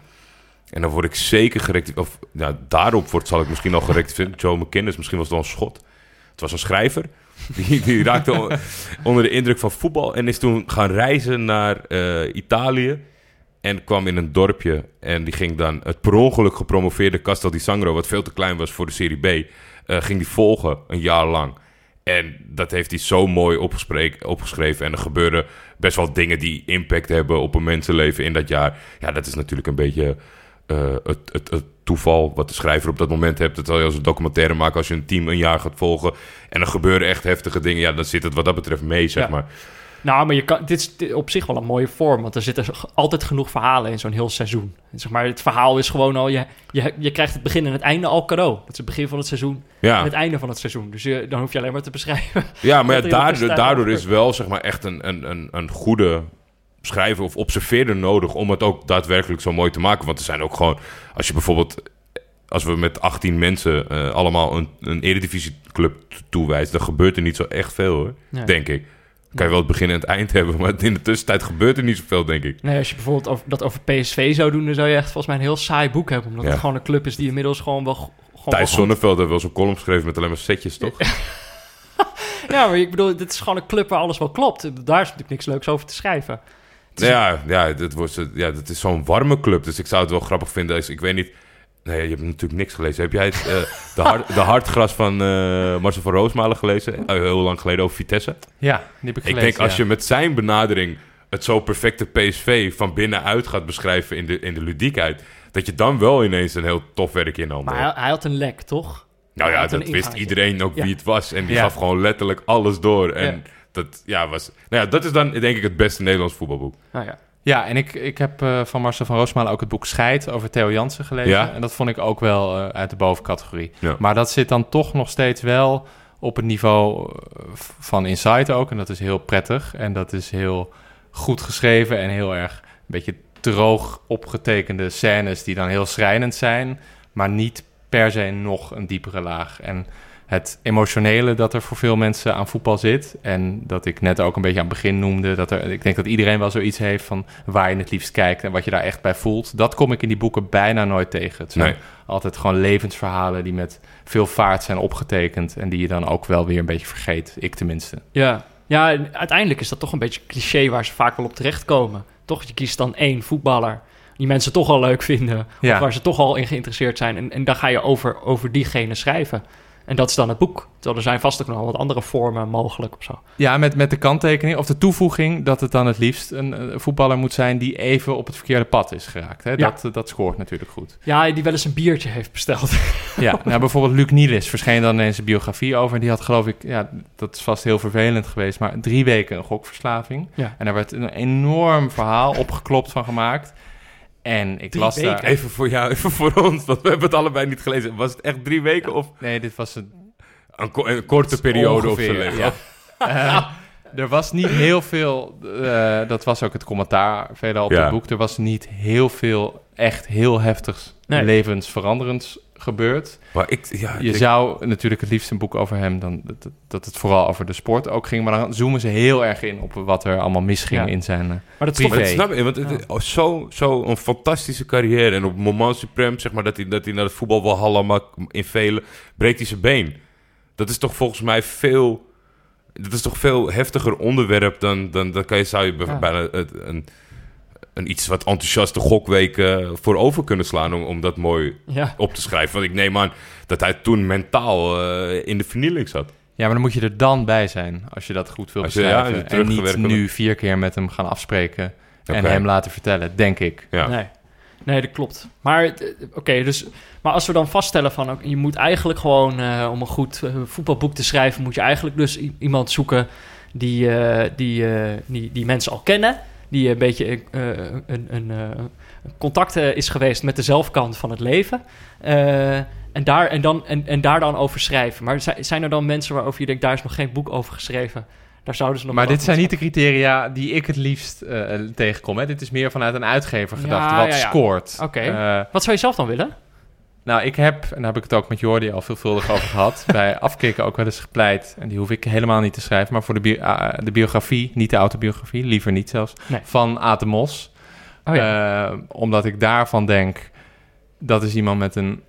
[SPEAKER 3] En dan word ik zeker gerectiveerd. Of nou, daarop wordt, zal ik misschien al gerectiveerd. Joe McKinnon, misschien was het wel een schot. Het was een schrijver. Die, die raakte onder de indruk van voetbal. En is toen gaan reizen naar eh, Italië. En kwam in een dorpje. En die ging dan het per ongeluk gepromoveerde Castel di Sangro. Wat veel te klein was voor de Serie B. eh, ging die volgen een jaar lang. En dat heeft hij zo mooi opgeschreven. En er gebeuren best wel dingen die impact hebben op een mensenleven in dat jaar. Ja, dat is natuurlijk een beetje eh, het, het, het toeval wat de schrijver op dat moment hebt. Dat zal je als een documentaire maken als je een team een jaar gaat volgen. En er gebeuren echt heftige dingen. Ja, dan zit het wat dat betreft mee, zeg
[SPEAKER 1] Ja.
[SPEAKER 3] maar.
[SPEAKER 1] Nou, maar je kan, dit is op zich wel een mooie vorm. Want er zitten altijd genoeg verhalen in zo'n heel seizoen. En zeg maar, het verhaal is gewoon al... Je, je, je krijgt het begin en het einde al cadeau. Dat is het begin van het seizoen en het einde van het seizoen. Dus je, dan hoef je alleen maar te beschrijven.
[SPEAKER 3] ja maar *laughs* ja, daardoor, daardoor is wel zeg maar, echt een, een, een, een goede schrijver of observeerder nodig... om het ook daadwerkelijk zo mooi te maken. Want er zijn ook gewoon... Als je bijvoorbeeld... Als we met 18 mensen eh, allemaal een, een eredivisieclub t- toewijzen... dan gebeurt er niet zo echt veel, hoor.
[SPEAKER 1] Nee.
[SPEAKER 3] Denk ik. Dan kan je wel het begin en het eind *laughs* hebben... maar in de tussentijd gebeurt er niet zoveel, denk ik.
[SPEAKER 1] Nee, als je bijvoorbeeld over, dat over PSV zou doen... dan zou je echt volgens mij een heel saai boek hebben. Omdat
[SPEAKER 3] Ja.
[SPEAKER 1] het gewoon een club is die inmiddels gewoon wel... Gewoon
[SPEAKER 3] Thijs Zonneveld heeft wel zo'n column geschreven... met alleen maar setjes, toch? *laughs*
[SPEAKER 1] Ja, maar ik bedoel, dit is gewoon een club waar alles wel klopt. Daar is natuurlijk niks leuks over te schrijven.
[SPEAKER 3] Ja, ja, dit wordt, ja, dat is zo'n warme club. Dus ik zou het wel grappig vinden. als- Ik weet niet... Nee, je hebt natuurlijk niks gelezen. Heb jij het, eh, de, *laughs* de Hartgras van eh Marcel van Roosmalen gelezen? Eh, heel lang geleden over Vitesse.
[SPEAKER 4] Ja, die heb ik
[SPEAKER 3] Ik
[SPEAKER 4] gelezen.
[SPEAKER 3] denk als je met zijn benadering het zo perfecte PSV van binnenuit gaat beschrijven in de, in de ludiekheid... dat je dan wel ineens een heel tof werk in handen
[SPEAKER 1] Maar
[SPEAKER 3] hebt.
[SPEAKER 1] hij, hij had een lek, toch?
[SPEAKER 3] Nou ja, dat wist iedereen ook
[SPEAKER 1] Ja.
[SPEAKER 3] wie het was. En die
[SPEAKER 4] Ja.
[SPEAKER 3] gaf gewoon letterlijk alles door. En
[SPEAKER 1] Ja.
[SPEAKER 3] Dat, ja, was, nou ja, dat is dan denk ik het beste Nederlands voetbalboek.
[SPEAKER 1] Nou ja.
[SPEAKER 4] Ja, en ik, ik heb eh, van Marcel van Roosmalen ook het boek Scheid over Theo Jansen gelezen.
[SPEAKER 3] Ja.
[SPEAKER 4] En dat vond ik ook wel eh, uit de bovencategorie.
[SPEAKER 3] Ja.
[SPEAKER 4] Maar dat zit dan toch nog steeds wel op het niveau eh, van Insight ook. En dat is heel prettig. En dat is heel goed geschreven en heel erg een beetje droog opgetekende scènes die dan heel schrijnend zijn. Maar niet per se nog een diepere laag. En het emotionele dat er voor veel mensen aan voetbal zit. En dat ik net ook een beetje aan het begin noemde. Dat er, ik denk dat iedereen wel zoiets heeft van waar je het liefst kijkt en wat je daar echt bij voelt. Dat kom ik in die boeken bijna nooit tegen. Het zijn
[SPEAKER 3] Nee.
[SPEAKER 4] altijd gewoon levensverhalen die met veel vaart zijn opgetekend. En die je dan ook wel weer een beetje vergeet. Ik tenminste.
[SPEAKER 1] Ja. ja, uiteindelijk is dat toch een beetje cliché waar ze vaak wel op terechtkomen. Toch, je kiest dan één voetballer die mensen toch al leuk vinden.
[SPEAKER 4] Ja.
[SPEAKER 1] Of waar ze toch al in geïnteresseerd zijn. En, en dan ga je over, over diegene schrijven. En dat is dan het boek. Terwijl er zijn vast ook nog wel wat andere vormen mogelijk of zo.
[SPEAKER 4] Ja, met, met de kanttekening of de toevoeging dat het dan het liefst een, eh, voetballer moet zijn die even op het verkeerde pad is geraakt. Hè?
[SPEAKER 1] Ja.
[SPEAKER 4] Dat, eh, dat scoort natuurlijk goed.
[SPEAKER 1] Ja, die wel eens een biertje heeft besteld. *laughs*
[SPEAKER 4] Ja, nou, bijvoorbeeld Luc Nielis verscheen dan in zijn biografie over. En die had geloof ik, ja, dat is vast heel vervelend geweest, maar drie weken een gokverslaving.
[SPEAKER 1] Ja.
[SPEAKER 4] En daar werd een enorm verhaal opgeklopt van gemaakt. En ik
[SPEAKER 1] Drie
[SPEAKER 4] las
[SPEAKER 1] weken?
[SPEAKER 4] daar...
[SPEAKER 3] Even voor jou, even voor ons, want we hebben het allebei niet gelezen. Was het echt drie weken of
[SPEAKER 4] Nee, dit was een
[SPEAKER 3] een, ko- een korte periode of zo?
[SPEAKER 4] Ongeveer,
[SPEAKER 3] leven?
[SPEAKER 4] ja. *laughs* Eh, er was niet heel veel, eh, dat was ook het commentaar veelal op
[SPEAKER 3] Ja.
[SPEAKER 4] het boek. Er was niet heel veel echt heel heftigs
[SPEAKER 1] Nee.
[SPEAKER 4] levensveranderends gebeurd.
[SPEAKER 3] Maar ik, ja,
[SPEAKER 4] Je
[SPEAKER 3] ik-
[SPEAKER 4] zou natuurlijk het liefst een boek over hem, dan, dat, dat het vooral over de sport ook ging. Maar dan zoomen ze heel erg in op wat er allemaal misging
[SPEAKER 1] Ja.
[SPEAKER 4] in zijn... eh,
[SPEAKER 1] Maar dat is
[SPEAKER 4] Privé.
[SPEAKER 1] toch...
[SPEAKER 3] Maar dat snap je, want het
[SPEAKER 1] Ja.
[SPEAKER 3] is oh, zo, zo een fantastische carrière. En op het moment suprem, zeg maar, dat hij, dat hij naar het voetbal wil hallen, maar in vele breekt hij zijn been. Dat is toch volgens mij veel... Dat is toch veel heftiger onderwerp dan... dan, dan kan je, zou je bijna het- een, een iets wat enthousiaste gokweek voor over kunnen slaan... Om, om dat mooi
[SPEAKER 1] Ja,
[SPEAKER 3] op te schrijven. Want ik neem aan dat hij toen mentaal eh, in de vernieling zat.
[SPEAKER 4] Ja, maar dan moet je er dan bij zijn als je dat goed wil
[SPEAKER 3] Als je- ja,
[SPEAKER 4] beschrijven. en niet nu vier keer met hem gaan afspreken en hem laten vertellen, denk ik.
[SPEAKER 3] Ja.
[SPEAKER 1] nee. Nee, dat klopt. Maar, eh, oké, dus, maar als we dan vaststellen van... ook, je moet eigenlijk gewoon, eh, om een goed voetbalboek te schrijven... moet je eigenlijk dus iemand zoeken die, eh, die, eh, die, die mensen al kennen... die een beetje eh, een, een, eh, contact eh, is geweest met de zelfkant van het leven... En, daar, en, dan, en, en daar dan over schrijven. Maar zi- zijn er dan mensen waarover je denkt... daar is nog geen boek over geschreven? Daar zouden ze nog
[SPEAKER 4] Maar dit zijn niet de criteria die ik het liefst tegenkom. Hè? Dit is meer vanuit een uitgever
[SPEAKER 1] Ja,
[SPEAKER 4] gedacht, wat
[SPEAKER 1] ja, ja.
[SPEAKER 4] scoort.
[SPEAKER 1] Oké. Wat zou je zelf dan willen?
[SPEAKER 4] Nou, ik heb, en daar heb ik het ook met Jordi al veelvuldig over gehad, *laughs* bij afkicken ook wel eens gepleit. En die hoef ik helemaal niet te schrijven, maar voor de, bi- ah, de biografie, niet de autobiografie, liever niet zelfs,
[SPEAKER 1] Nee.
[SPEAKER 4] van Aad Mos.
[SPEAKER 1] Oh ja.
[SPEAKER 4] Eh, omdat ik daarvan denk, dat is iemand met een...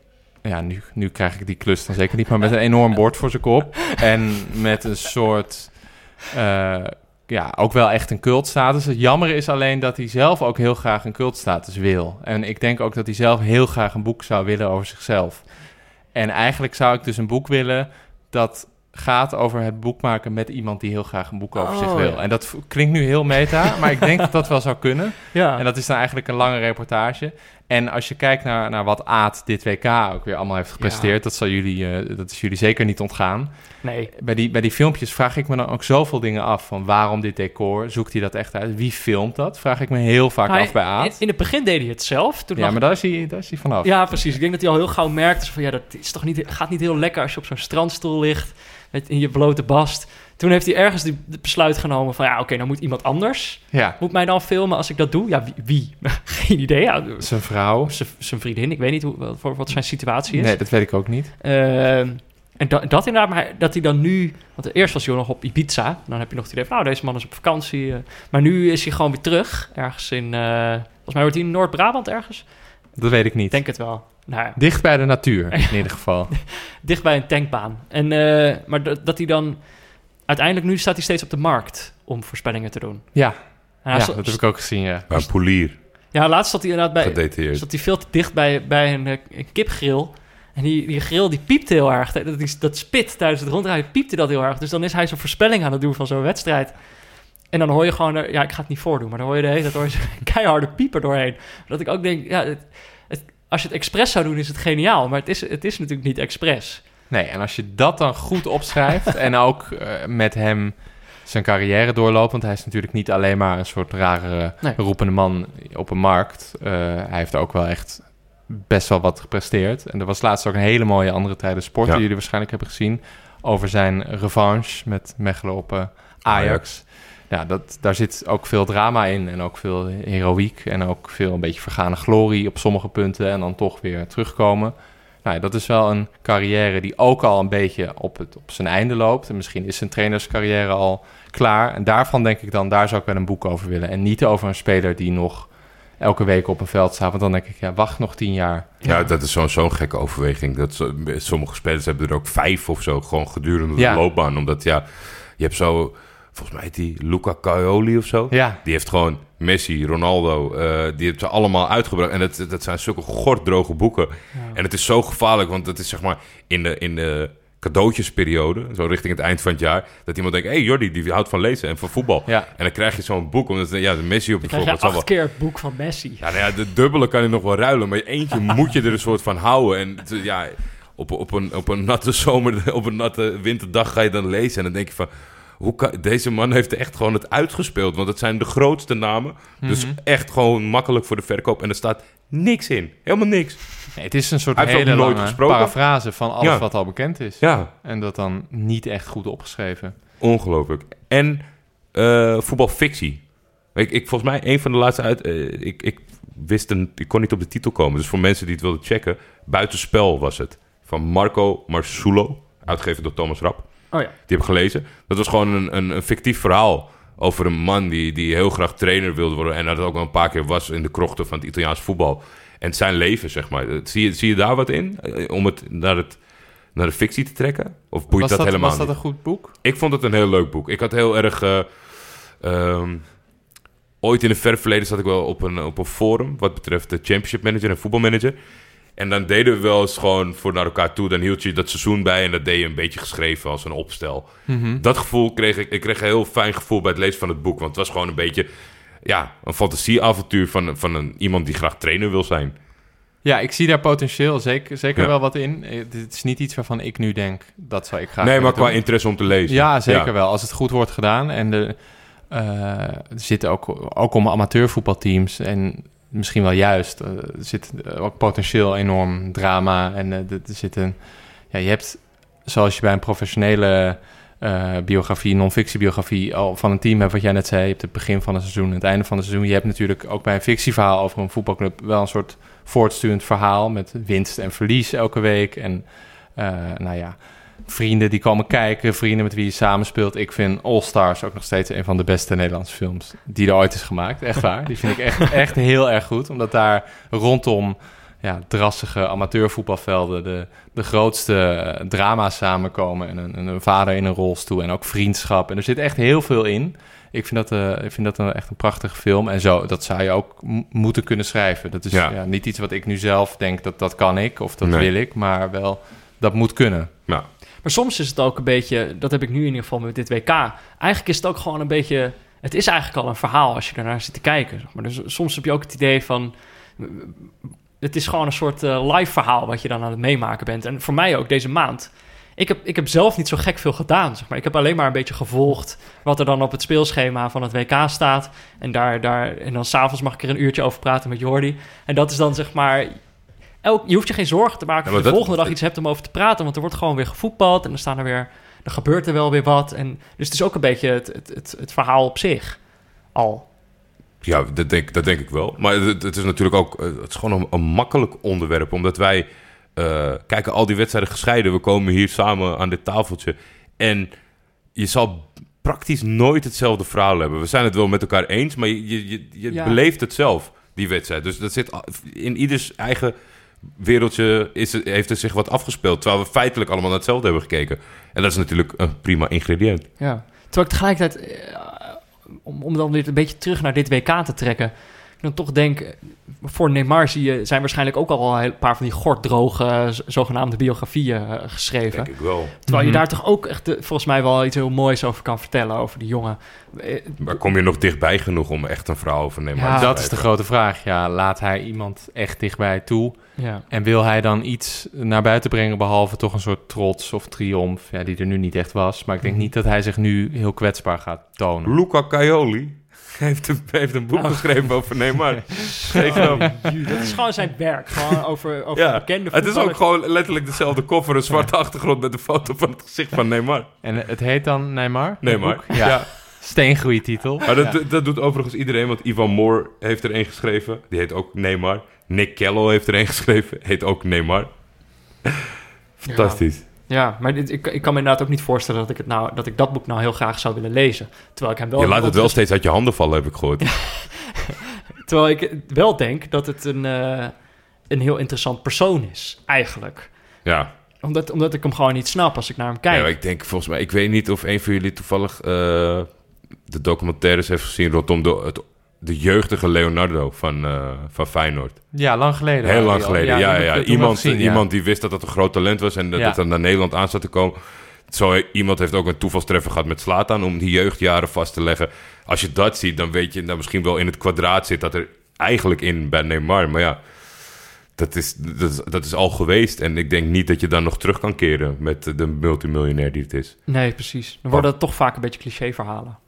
[SPEAKER 4] Ja, nu, nu krijg ik die klus dan zeker niet, maar met een enorm bord voor zijn kop. *laughs* En met een soort... eh, ja, ook wel echt een cultstatus. Het jammer is alleen dat hij zelf ook heel graag een cultstatus wil. En ik denk ook dat hij zelf heel graag een boek zou willen over zichzelf. En eigenlijk zou ik dus een boek willen dat gaat over het boek maken met iemand die heel graag een boek over
[SPEAKER 1] Oh,
[SPEAKER 4] zich wil.
[SPEAKER 1] ja.
[SPEAKER 4] En dat klinkt nu heel meta, maar ik denk dat dat wel zou kunnen. *laughs*
[SPEAKER 1] ja.
[SPEAKER 4] En dat is dan eigenlijk een lange reportage. En als je kijkt naar, naar wat Aad dit WK ook weer allemaal heeft gepresteerd, dat, zal jullie, eh, dat is jullie zeker niet ontgaan.
[SPEAKER 1] Nee.
[SPEAKER 4] Bij die, bij die filmpjes vraag ik me dan ook zoveel dingen af. Van waarom dit decor? Zoekt hij dat echt uit? Wie filmt dat? Vraag ik me heel vaak
[SPEAKER 1] Nou,
[SPEAKER 4] af bij Aad.
[SPEAKER 1] in het begin deed hij het zelf. Toen
[SPEAKER 4] Ja, maar daar is hij, daar is hij vanaf.
[SPEAKER 1] ja, precies. Ik denk dat hij al heel gauw merkte van ja, dat is toch niet, gaat niet heel lekker als je op zo'n strandstoel ligt met in je blote bast. Toen heeft hij ergens het besluit genomen van ja, oké, dan moet iemand anders.
[SPEAKER 4] Ja,
[SPEAKER 1] Moet mij dan filmen als ik dat doe? Ja, wie? wie? *laughs* Geen idee. Ja,
[SPEAKER 4] zijn vrouw.
[SPEAKER 1] zijn vriendin. Ik weet niet hoe, wat, wat zijn situatie is.
[SPEAKER 4] Nee, dat weet ik ook niet.
[SPEAKER 1] Ehm, en dat, dat inderdaad, maar dat hij dan nu... Want eerst was hij nog op Ibiza. Dan heb je nog het idee van, nou, deze man is op vakantie. eh. maar nu is hij gewoon weer terug. Ergens in... eh, volgens mij wordt hij in Noord-Brabant ergens.
[SPEAKER 4] Dat weet ik niet.
[SPEAKER 1] Ik denk het wel. Nou ja,
[SPEAKER 4] Dicht bij de natuur, *laughs* in ieder geval.
[SPEAKER 1] dicht bij een tankbaan. En, eh, maar dat, dat hij dan... Uiteindelijk nu staat hij steeds op de markt om voorspellingen te doen.
[SPEAKER 4] Ja, ja dat heb ik ook gezien, ja.
[SPEAKER 3] Een polier,
[SPEAKER 1] ja, laatst zat hij inderdaad bij... zat hij veel te dicht bij, bij een, eh, een kipgrill. En die, die grill die piepte heel erg. Dat, die- dat spit tijdens het rondrijden piepte dat heel erg. Dus dan is hij zo'n voorspelling aan het doen van zo'n wedstrijd. En dan hoor je gewoon... er- Ja, ik ga het niet voordoen, maar dan hoor je de hele tijd zo'n *laughs* keiharde pieper doorheen. Dat ik ook denk, ja, het, het- als je het expres zou doen is het geniaal. Maar het is, het is natuurlijk niet expres.
[SPEAKER 4] Nee, en als je dat dan goed opschrijft en ook eh, met hem zijn carrière doorloopt, want hij is natuurlijk niet alleen maar een soort rare
[SPEAKER 1] Nee.
[SPEAKER 4] roepende man op een markt. Eh, hij heeft ook wel echt best wel wat gepresteerd. En er was laatst ook een hele mooie andere tijden sport
[SPEAKER 3] Ja.
[SPEAKER 4] die jullie waarschijnlijk hebben gezien over zijn revanche met Mechelen op eh, Ajax.
[SPEAKER 3] Ajax.
[SPEAKER 4] Ja, dat, daar zit ook veel drama in en ook veel heroïek en ook veel een beetje vergane glorie op sommige punten en dan toch weer terugkomen. Nou, dat is wel een carrière die ook al een beetje op, het, op zijn einde loopt. En misschien is zijn trainerscarrière al klaar. En daarvan denk ik dan, daar zou ik wel een boek over willen. En niet over een speler die nog elke week op een veld staat. Want dan denk ik, ja, wacht nog tien jaar.
[SPEAKER 3] Ja, dat is zo'n zo'n gekke overweging. Dat sommige spelers hebben er ook vijf of zo, gewoon gedurende
[SPEAKER 4] Ja.
[SPEAKER 3] de loopbaan. Omdat ja, je hebt zo, volgens mij heet die Luca Caioli of zo.
[SPEAKER 4] Ja,
[SPEAKER 3] Die heeft gewoon Messi, Ronaldo, eh, die heeft ze allemaal uitgebracht. En dat, dat zijn zulke gorddroge boeken. En het is zo gevaarlijk, want het is zeg maar in de, in de cadeautjesperiode, zo richting het eind van het jaar, dat iemand denkt, hé hey, Jordi, die houdt van lezen en van voetbal.
[SPEAKER 4] ja.
[SPEAKER 3] En dan krijg je zo'n boek, omdat ja, de Messi op
[SPEAKER 1] je
[SPEAKER 3] voorbeeld
[SPEAKER 1] acht keer het boek van Messi.
[SPEAKER 3] Ja, nou ja, de dubbele kan je nog wel ruilen, maar eentje *laughs* moet je er een soort van houden. En ja, op, op, een, op een natte zomer, *laughs* op een natte winterdag ga je dan lezen en dan denk je van... Hoe kan, deze man heeft echt gewoon het uitgespeeld, want het zijn de grootste namen. Dus
[SPEAKER 4] Mhm.
[SPEAKER 3] echt gewoon makkelijk voor de verkoop. En er staat niks in. Helemaal niks.
[SPEAKER 4] Nee, het is een soort hele
[SPEAKER 3] nooit gesproken.
[SPEAKER 4] parafrase van alles
[SPEAKER 3] Ja.
[SPEAKER 4] wat al bekend is.
[SPEAKER 3] Ja,
[SPEAKER 4] En dat dan niet echt goed opgeschreven.
[SPEAKER 3] ongelooflijk. En eh, voetbalfictie. Ik, ik, volgens mij, een van de laatste uit... eh, ik, ik wist een... Ik kon niet op de titel komen. Dus voor mensen die het wilden checken... Buitenspel was het. Van Marco Marsulo. Uitgegeven door Thomas Rapp.
[SPEAKER 1] Oh ja.
[SPEAKER 3] Die heb ik gelezen. Dat was gewoon een, een, een fictief verhaal... over een man die, die heel graag trainer wilde worden... en dat ook wel een paar keer was in de krochten van het Italiaans voetbal. En zijn leven, zeg maar. Dat- Zie je, zie je daar wat in? Eh, Om het naar, het naar de fictie te trekken? Of boeit
[SPEAKER 4] Was
[SPEAKER 3] dat,
[SPEAKER 4] dat,
[SPEAKER 3] helemaal
[SPEAKER 4] was dat een goed boek?
[SPEAKER 3] Ik vond het een heel leuk boek. Ik had heel erg... eh, ehm, ooit in het ver verleden zat ik wel op een, op een forum... wat betreft de championship manager en voetbalmanager. En dan deden we wel eens gewoon voor naar elkaar toe. Dan hield je dat seizoen bij en dat deed je een beetje geschreven als een opstel. Dat gevoel kreeg ik... Ik kreeg een heel fijn gevoel bij het lezen van het boek. Want het was gewoon een beetje... ja, een fantasieavontuur van, van een, iemand die graag trainer wil zijn.
[SPEAKER 4] Ja, ik zie daar potentieel zeker, zeker
[SPEAKER 3] Ja.
[SPEAKER 4] wel wat in. Eh, Het is niet iets waarvan ik nu denk, dat zou ik graag
[SPEAKER 3] nee, maar qua interesse om te lezen.
[SPEAKER 4] Ja, zeker wel. Als het goed wordt gedaan. En de, eh, er zitten ook, ook om amateurvoetbalteams. En misschien wel juist. eh, er zit eh, ook potentieel enorm drama. En eh, er zit een. Ja, je hebt, zoals je bij een professionele biografie, non-fictiebiografie, al van een team hebt, wat jij net zei. Je hebt het begin van het seizoen, het einde van het seizoen. Je hebt natuurlijk ook bij een fictieverhaal over een voetbalclub wel een soort voortsturend verhaal met winst en verlies elke week. En nou ja, vrienden die komen kijken, vrienden met wie je samenspeelt. Ik vind All Stars ook nog steeds een van de beste Nederlandse films die er ooit is gemaakt. Echt waar. Die vind ik echt, *laughs* echt heel erg goed. Omdat daar rondom ja, drassige amateurvoetbalvelden de, de grootste eh, drama's samenkomen. En een, en een vader in een rolstoel en ook vriendschap. En er zit echt heel veel in. Ik vind dat, eh, ik vind dat een, echt een prachtige film. En zo, dat zou je ook moeten kunnen schrijven. Dat is
[SPEAKER 3] Ja.
[SPEAKER 4] ja. niet iets wat ik nu zelf denk dat dat kan ik of dat
[SPEAKER 3] Nee.
[SPEAKER 4] wil ik. Maar wel, dat moet kunnen.
[SPEAKER 3] Ja.
[SPEAKER 1] Maar soms is het ook een beetje, dat heb ik nu in ieder geval met dit WK. Eigenlijk is het ook gewoon een beetje, het is eigenlijk al een verhaal als je ernaar zit te kijken. Maar. Dus soms heb je ook het idee van, het is gewoon een soort eh, live verhaal wat je dan aan het meemaken bent. En voor mij ook deze maand. Ik heb, ik heb zelf niet zo gek veel gedaan, zeg maar. Ik heb alleen maar een beetje gevolgd wat er dan op het speelschema van het WK staat. En, daar, daar, en dan s'avonds mag ik er een uurtje over praten met Jordi. En dat is dan zeg maar... Elk, je hoeft je geen zorgen te maken
[SPEAKER 3] Ja,
[SPEAKER 1] dat je de volgende dag iets hebt om over te praten. Want er wordt gewoon weer gevoetbald en dan staan er weer... Er gebeurt er wel weer wat. En, dus het is ook een beetje het, het, het, het verhaal op zich al.
[SPEAKER 3] Ja, dat denk, dat denk ik wel. Maar het, het is natuurlijk ook eh, het is gewoon een, een makkelijk onderwerp. Omdat wij eh, kijken al die wedstrijden gescheiden. We komen hier samen aan dit tafeltje. En je zal praktisch nooit hetzelfde verhaal hebben. We zijn het wel met elkaar eens, maar je, je, je, je
[SPEAKER 1] Ja.
[SPEAKER 3] beleeft het zelf, die wedstrijd. Dus dat zit in ieders eigen wereldje is het, heeft er zich wat afgespeeld. Terwijl we feitelijk allemaal naar hetzelfde hebben gekeken. En dat is natuurlijk een prima ingrediënt.
[SPEAKER 1] Ja. Terwijl ik tegelijkertijd, eh, om, om dan weer een beetje terug naar dit WK te trekken, ik dan toch denk, voor Neymar zie je, zijn waarschijnlijk ook al een paar van die gorddroge, zogenaamde biografieën eh, geschreven.
[SPEAKER 3] Denk ik wel.
[SPEAKER 1] Terwijl je
[SPEAKER 4] Mhm.
[SPEAKER 1] daar toch ook echt, eh, volgens mij wel iets heel moois over kan vertellen, over die jongen.
[SPEAKER 3] Maar kom je nog dichtbij genoeg om echt een verhaal over Neymar
[SPEAKER 1] Ja,
[SPEAKER 3] te
[SPEAKER 4] dat is de grote vraag. Ja, laat hij iemand echt dichtbij toe?
[SPEAKER 1] Ja.
[SPEAKER 4] En wil hij dan iets naar buiten brengen, behalve toch een soort trots of triomf, ja, die er nu niet echt was. Maar ik denk niet dat hij zich nu heel kwetsbaar gaat tonen.
[SPEAKER 3] Luca Caioli heeft een, heeft een boek
[SPEAKER 1] Nou.
[SPEAKER 3] geschreven over Neymar. *laughs* Grap.
[SPEAKER 1] Dat is gewoon zijn werk, gewoon over, over
[SPEAKER 3] Ja,
[SPEAKER 1] bekende
[SPEAKER 3] het is ook gewoon letterlijk dezelfde koffer, een zwarte achtergrond met een foto van het gezicht van Neymar.
[SPEAKER 4] En het heet dan Neymar?
[SPEAKER 3] Neymar.
[SPEAKER 4] Ja. Steengoeie titel.
[SPEAKER 3] Maar dat, dat doet overigens iedereen, want Ivan Moore heeft er een geschreven. Die heet ook Neymar. Nick Kello heeft er een geschreven, heet ook Neymar. Fantastisch.
[SPEAKER 1] Ja, maar dit, ik, ik kan me inderdaad ook niet voorstellen dat ik, het nou, dat ik dat boek nou heel graag zou willen lezen. Terwijl ik hem wel...
[SPEAKER 3] Je laat het wel steeds uit je handen vallen, heb ik gehoord. *laughs*
[SPEAKER 1] Terwijl ik wel denk dat het een, eh, een heel interessant persoon is, eigenlijk.
[SPEAKER 3] Ja.
[SPEAKER 1] Omdat, omdat ik hem gewoon niet snap als ik naar hem kijk.
[SPEAKER 3] Ja, ik denk volgens mij, ik weet niet of een van jullie toevallig eh, de documentaires heeft gezien rondom de, het, de jeugdige Leonardo van, eh, van Feyenoord.
[SPEAKER 4] Ja, lang geleden.
[SPEAKER 3] Heel lang geleden, ja, ja.
[SPEAKER 4] wel
[SPEAKER 3] Iemand,
[SPEAKER 4] gezien, ja.
[SPEAKER 3] iemand die wist dat dat een groot talent was en dat
[SPEAKER 4] Ja.
[SPEAKER 3] het dan naar Nederland aan zat te komen. Zo iemand heeft ook een toevalstreffer gehad met Slatan om die jeugdjaren vast te leggen. Als je dat ziet, dan weet je dat misschien wel in het kwadraat zit dat er eigenlijk in bij Neymar. Maar ja, dat is, dat, is, dat is al geweest. En ik denk niet dat je dan nog terug kan keren met de multimiljonair die het is.
[SPEAKER 1] Nee, precies. Dan worden het toch vaak een beetje cliché-verhalen.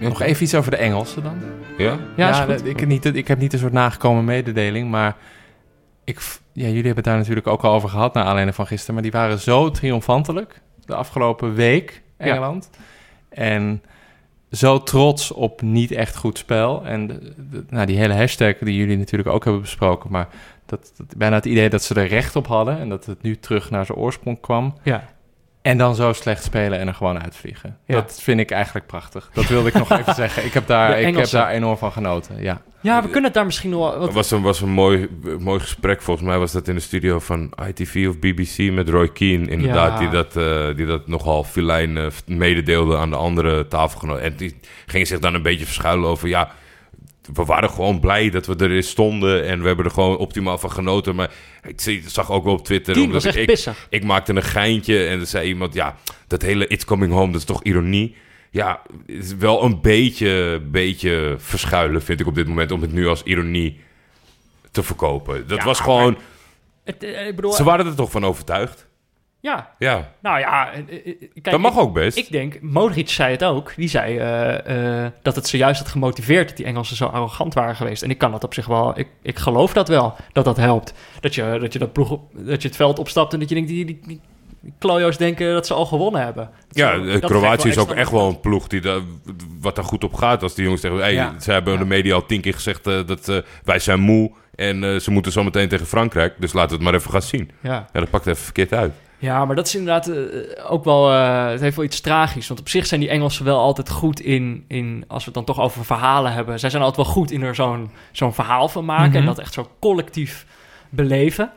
[SPEAKER 4] Nog even iets over de Engelsen dan.
[SPEAKER 3] Ja?
[SPEAKER 1] Ja,
[SPEAKER 4] ik, heb niet, ik heb niet een soort nagekomen mededeling, maar ik, ja, jullie hebben het daar natuurlijk ook al over gehad naar aanleiding van gisteren, maar die waren zo triomfantelijk de afgelopen week, Engeland. En zo trots op niet echt goed spel. En de- de- nou, die hele hashtag die jullie natuurlijk ook hebben besproken, maar dat, dat, bijna het idee dat ze er recht op hadden en dat het nu terug naar zijn oorsprong kwam.
[SPEAKER 1] Ja.
[SPEAKER 4] En dan zo slecht spelen en er gewoon uitvliegen.
[SPEAKER 1] Ja.
[SPEAKER 4] Dat vind ik eigenlijk prachtig. Dat wilde ik nog even *laughs* zeggen. Ik heb, daar, ik heb daar enorm van genoten. Ja.
[SPEAKER 1] ja, we kunnen het daar misschien nog wel...
[SPEAKER 3] Het
[SPEAKER 1] Wat,
[SPEAKER 3] was een, was een mooi, mooi gesprek. Volgens mij was dat in de studio van ITV of BBC met Roy Keane. Inderdaad,
[SPEAKER 1] Ja.
[SPEAKER 3] die, dat, eh, die dat nogal filijn eh, mededeelde aan de andere tafelgenoten. En die gingen zich dan een beetje verschuilen over... ja, we waren gewoon blij dat we er stonden. En we hebben er gewoon optimaal van genoten. Maar ik zag ook wel op Twitter...
[SPEAKER 1] Tien
[SPEAKER 3] omdat
[SPEAKER 1] was echt
[SPEAKER 3] ik,
[SPEAKER 1] pissig.
[SPEAKER 3] ik maakte een geintje en er zei iemand... Ja, dat hele It's Coming Home, dat is toch ironie? Ja, het is wel een beetje, beetje verschuilen, vind ik op dit moment... om het nu als ironie te verkopen. Dat
[SPEAKER 1] Ja,
[SPEAKER 3] was gewoon...
[SPEAKER 1] Het, eh, ik bedoel,
[SPEAKER 3] Ze waren er toch van overtuigd?
[SPEAKER 1] Ja,
[SPEAKER 3] Ja,
[SPEAKER 1] nou ja. eh, eh, eh, kijk,
[SPEAKER 3] dat mag
[SPEAKER 1] ik-
[SPEAKER 3] ook best.
[SPEAKER 1] Ik denk, Modric zei het ook. Die zei dat het zojuist had gemotiveerd dat die Engelsen zo arrogant waren geweest. En ik kan dat op zich wel, ik, ik geloof dat wel, dat dat helpt. Dat je, dat je, dat ploeg, dat je het veld opstapt en dat je denkt, die, die, klojo's denken dat ze al gewonnen hebben. Dat
[SPEAKER 3] Ja, Kroatië is ook echt wel een ploeg die daar, wat daar goed op gaat. Als die jongens zeggen, hey,
[SPEAKER 4] Ja.
[SPEAKER 3] ze hebben de media al tien keer gezegd dat wij zijn moe en ze moeten zo meteen tegen Frankrijk. Dus laten we het maar even gaan zien.
[SPEAKER 1] Ja.
[SPEAKER 3] Ja, dat pakt even verkeerd uit.
[SPEAKER 1] Ja, maar dat is inderdaad eh, ook wel... eh, het heeft wel iets tragisch. Want op zich zijn die Engelsen wel altijd goed in... in als we het dan toch over verhalen hebben... zij zijn altijd wel goed in er zo'n zo'n verhaal van maken...
[SPEAKER 4] Mhm.
[SPEAKER 1] en dat echt zo collectief beleven.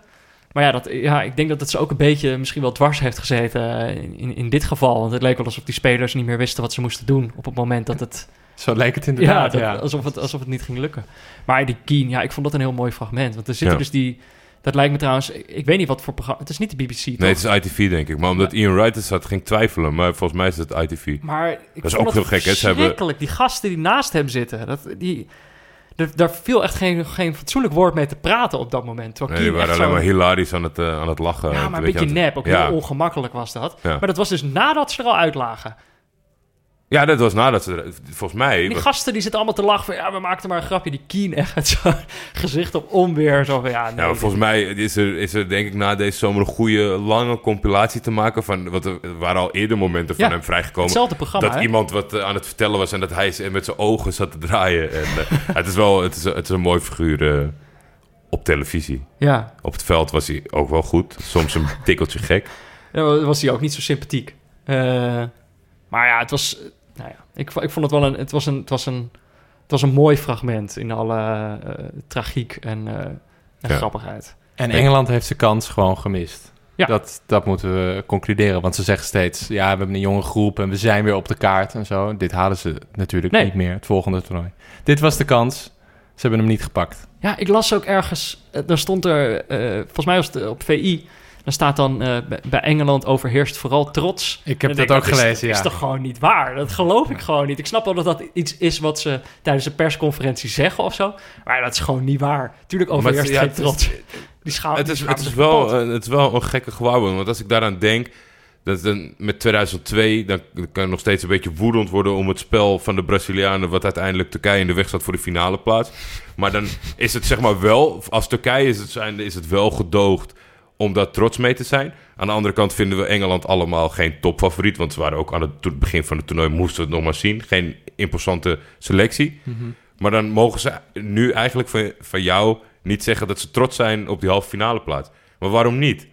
[SPEAKER 1] Maar ja, dat, ja, ik denk dat het ze ook een beetje misschien wel dwars heeft gezeten eh, in, in dit geval. Want het leek wel alsof die spelers niet meer wisten wat ze moesten doen... op het moment dat het...
[SPEAKER 4] Zo leek het
[SPEAKER 1] Ja,
[SPEAKER 4] inderdaad,
[SPEAKER 1] dat-
[SPEAKER 4] ja.
[SPEAKER 1] Alsof, het, alsof het niet ging lukken. Maar die Keen, ja, ik vond dat een heel mooi fragment. Want er zitten
[SPEAKER 3] Ja.
[SPEAKER 1] dus die... Dat lijkt me trouwens... Ik, weet niet wat voor programma... Het is niet de BBC, toch?
[SPEAKER 3] Nee, het is ITV denk ik. Maar omdat Ian Wright er zat, ging ik twijfelen. Maar volgens mij is het ITV.
[SPEAKER 1] Maar ik
[SPEAKER 3] Dat is ook heel gek, hè? Ze hebben-
[SPEAKER 1] verschrikkelijk. Die gasten die naast hem zitten, dat, die, er, daar viel echt geen, geen fatsoenlijk woord mee te praten op dat moment.
[SPEAKER 3] Nee, die waren alleen
[SPEAKER 1] zo-
[SPEAKER 3] maar hilarisch aan het, eh, aan het lachen.
[SPEAKER 1] Ja, maar een beetje nep. Ook
[SPEAKER 3] ja.
[SPEAKER 1] heel ongemakkelijk was dat.
[SPEAKER 3] Ja.
[SPEAKER 1] Maar dat was dus nadat ze er al uitlagen.
[SPEAKER 3] Ja, dat was nadat ze... Volgens mij...
[SPEAKER 1] Die gasten die zitten allemaal te lachen van... Ja, we maakten maar een grapje. Die Keen echt zo'n *laughs* gezicht op onweer. Zo van, ja, nee,
[SPEAKER 3] Ja, volgens mij is er, is er denk ik na deze zomer een goede lange compilatie te maken van... Want er waren al eerder momenten van
[SPEAKER 1] Ja,
[SPEAKER 3] hem vrijgekomen.
[SPEAKER 1] Hetzelfde programma,
[SPEAKER 3] dat
[SPEAKER 1] hè?
[SPEAKER 3] iemand wat eh, aan het vertellen was en dat hij met zijn ogen zat te draaien. En, eh, *laughs* het, is wel, het, is, het is een mooi figuur eh, op televisie.
[SPEAKER 1] Ja,
[SPEAKER 3] Op het veld was hij ook wel goed. Soms een tikkeltje gek. *laughs*
[SPEAKER 1] dan was hij ook niet zo sympathiek. Maar ja, het was... Nou ja, ik, ik vond het wel een... Het was een, het was een, het was een mooi fragment in alle eh, tragiek en, eh, en
[SPEAKER 3] Ja.
[SPEAKER 1] grappigheid.
[SPEAKER 4] En Engeland heeft zijn kans gewoon gemist.
[SPEAKER 1] Ja.
[SPEAKER 4] Dat, dat moeten we concluderen. Want ze zeggen steeds, ja, we hebben een jonge groep en we zijn weer op de kaart en zo. Dit halen ze natuurlijk
[SPEAKER 1] Nee.
[SPEAKER 4] niet meer, het volgende toernooi. Dit was de kans. Ze hebben hem niet gepakt.
[SPEAKER 1] Ja, ik las ook ergens, eh, daar stond er, eh, volgens mij was het op VI, daar staat dan eh, bij- Engeland overheerst vooral trots.
[SPEAKER 4] Ik heb dat
[SPEAKER 1] dan
[SPEAKER 4] ook gelezen,
[SPEAKER 1] dat
[SPEAKER 4] ja.
[SPEAKER 1] is, is toch gewoon niet waar? Dat geloof ik gewoon niet. Ik snap wel dat dat iets is wat ze tijdens een persconferentie zeggen of zo, maar dat is gewoon niet waar. Tuurlijk overheerst
[SPEAKER 3] ja,
[SPEAKER 1] geen
[SPEAKER 3] is-
[SPEAKER 1] trots. *laughs* Die schaam,
[SPEAKER 3] Het is, het, is wel, eh, het is wel een gekke gewaarwording. Want als ik daaraan denk... Dat dan met 2002, dan kan je nog steeds een beetje woedend worden om het spel van de Brazilianen, wat uiteindelijk Turkije in de weg staat voor de finale plaats. Maar dan is het zeg maar wel, als Turkije is het, zijn, is het wel gedoogd om daar trots mee te zijn. Aan de andere kant vinden we Engeland allemaal geen topfavoriet, want ze waren ook aan het, begin van het toernooi, moesten we het nog maar zien. Geen imposante selectie. Maar dan mogen ze nu eigenlijk van, van jou niet zeggen dat ze trots zijn op die halve finale plaats. Maar waarom niet?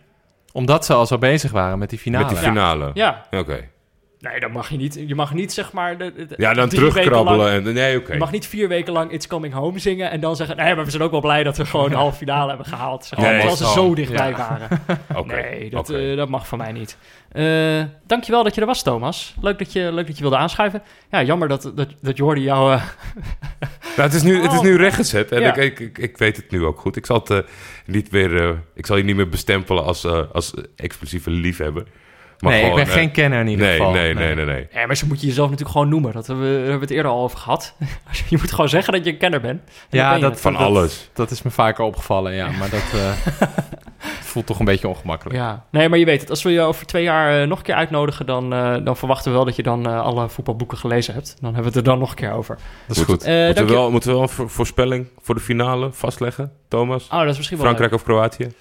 [SPEAKER 4] Omdat ze al zo bezig waren met die finale.
[SPEAKER 3] Met die finale.
[SPEAKER 1] Ja,
[SPEAKER 3] Oké.
[SPEAKER 1] Nee, dan mag je niet. Je mag niet zeg maar. De, de-
[SPEAKER 3] Ja, dan terugkrabbelen. En, nee, oké.
[SPEAKER 1] Je mag niet vier weken lang It's Coming Home zingen en dan zeggen... nee, maar we zijn ook wel blij dat we gewoon de halve finale hebben gehaald. Zeg maar,
[SPEAKER 3] Nee,
[SPEAKER 1] terwijl ze
[SPEAKER 4] zo.
[SPEAKER 1] dichtbij
[SPEAKER 4] Ja.
[SPEAKER 1] waren. *laughs* Nee, dat, eh, dat mag van mij niet. Eh dankjewel dat je er was, Thomas. Leuk dat je, leuk dat je wilde aanschuiven. Ja, jammer dat, dat, dat Jordi jou... eh, *laughs*
[SPEAKER 3] Nou, het, is nu, het is nu rechtgezet en
[SPEAKER 1] Ja.
[SPEAKER 3] ik, ik, ik, weet het nu ook goed. Ik zal, het, niet meer, eh, ik zal je niet meer bestempelen als, als explosieve liefhebber. Maar
[SPEAKER 4] nee,
[SPEAKER 3] gewoon,
[SPEAKER 4] ik ben
[SPEAKER 3] eh,
[SPEAKER 4] geen kenner in ieder
[SPEAKER 3] nee,
[SPEAKER 4] geval.
[SPEAKER 3] nee, nee, nee, nee.
[SPEAKER 1] Ja, maar zo moet je jezelf natuurlijk gewoon noemen. Dat hebben we, daar hebben we het eerder al over gehad. *laughs* je moet gewoon zeggen dat je een kenner bent.
[SPEAKER 4] Ja,
[SPEAKER 1] ben
[SPEAKER 4] dat-.
[SPEAKER 3] Van
[SPEAKER 4] dat-
[SPEAKER 3] alles.
[SPEAKER 4] Dat is me vaker opgevallen, ja. Maar dat eh, *laughs* het voelt toch een beetje ongemakkelijk.
[SPEAKER 1] Ja, nee, maar je weet het. Als we je over twee jaar eh, nog een keer uitnodigen... Dan, eh, dan verwachten we wel dat je dan eh, alle voetbalboeken gelezen hebt. Dan hebben we het er dan nog een keer over.
[SPEAKER 4] Dat is goed.
[SPEAKER 1] Eh,
[SPEAKER 3] moeten, we wel, moeten we wel een vo- voorspelling voor de finale vastleggen, Thomas?
[SPEAKER 1] Oh, dat is misschien wel
[SPEAKER 3] Frankrijk of Kroatië?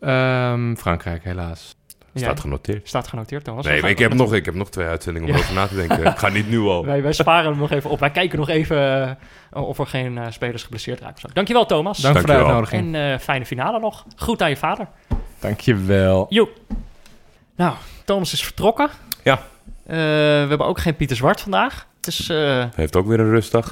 [SPEAKER 4] Ehm, Frankrijk, helaas.
[SPEAKER 3] Staat
[SPEAKER 1] Ja,
[SPEAKER 3] genoteerd.
[SPEAKER 1] staat genoteerd, Thomas.
[SPEAKER 3] Nee, maar ik heb, nog, ik heb nog twee uitzendingen om
[SPEAKER 1] Ja.
[SPEAKER 3] over na te denken. Ik ga niet nu al. *laughs*
[SPEAKER 1] Wij, wij sparen hem nog even op. Wij kijken nog even eh, of er geen eh, spelers geblesseerd raken. of zo. Dankjewel, Thomas.
[SPEAKER 4] Dank voor de uitnodiging.
[SPEAKER 1] En eh, fijne finale nog. Groet aan je vader.
[SPEAKER 4] Dankjewel.
[SPEAKER 1] Joep. Nou, Thomas is vertrokken.
[SPEAKER 3] Ja.
[SPEAKER 1] Eh, we hebben ook geen Pieter Zwart vandaag. Het is, eh,
[SPEAKER 3] Heeft ook weer een rustdag.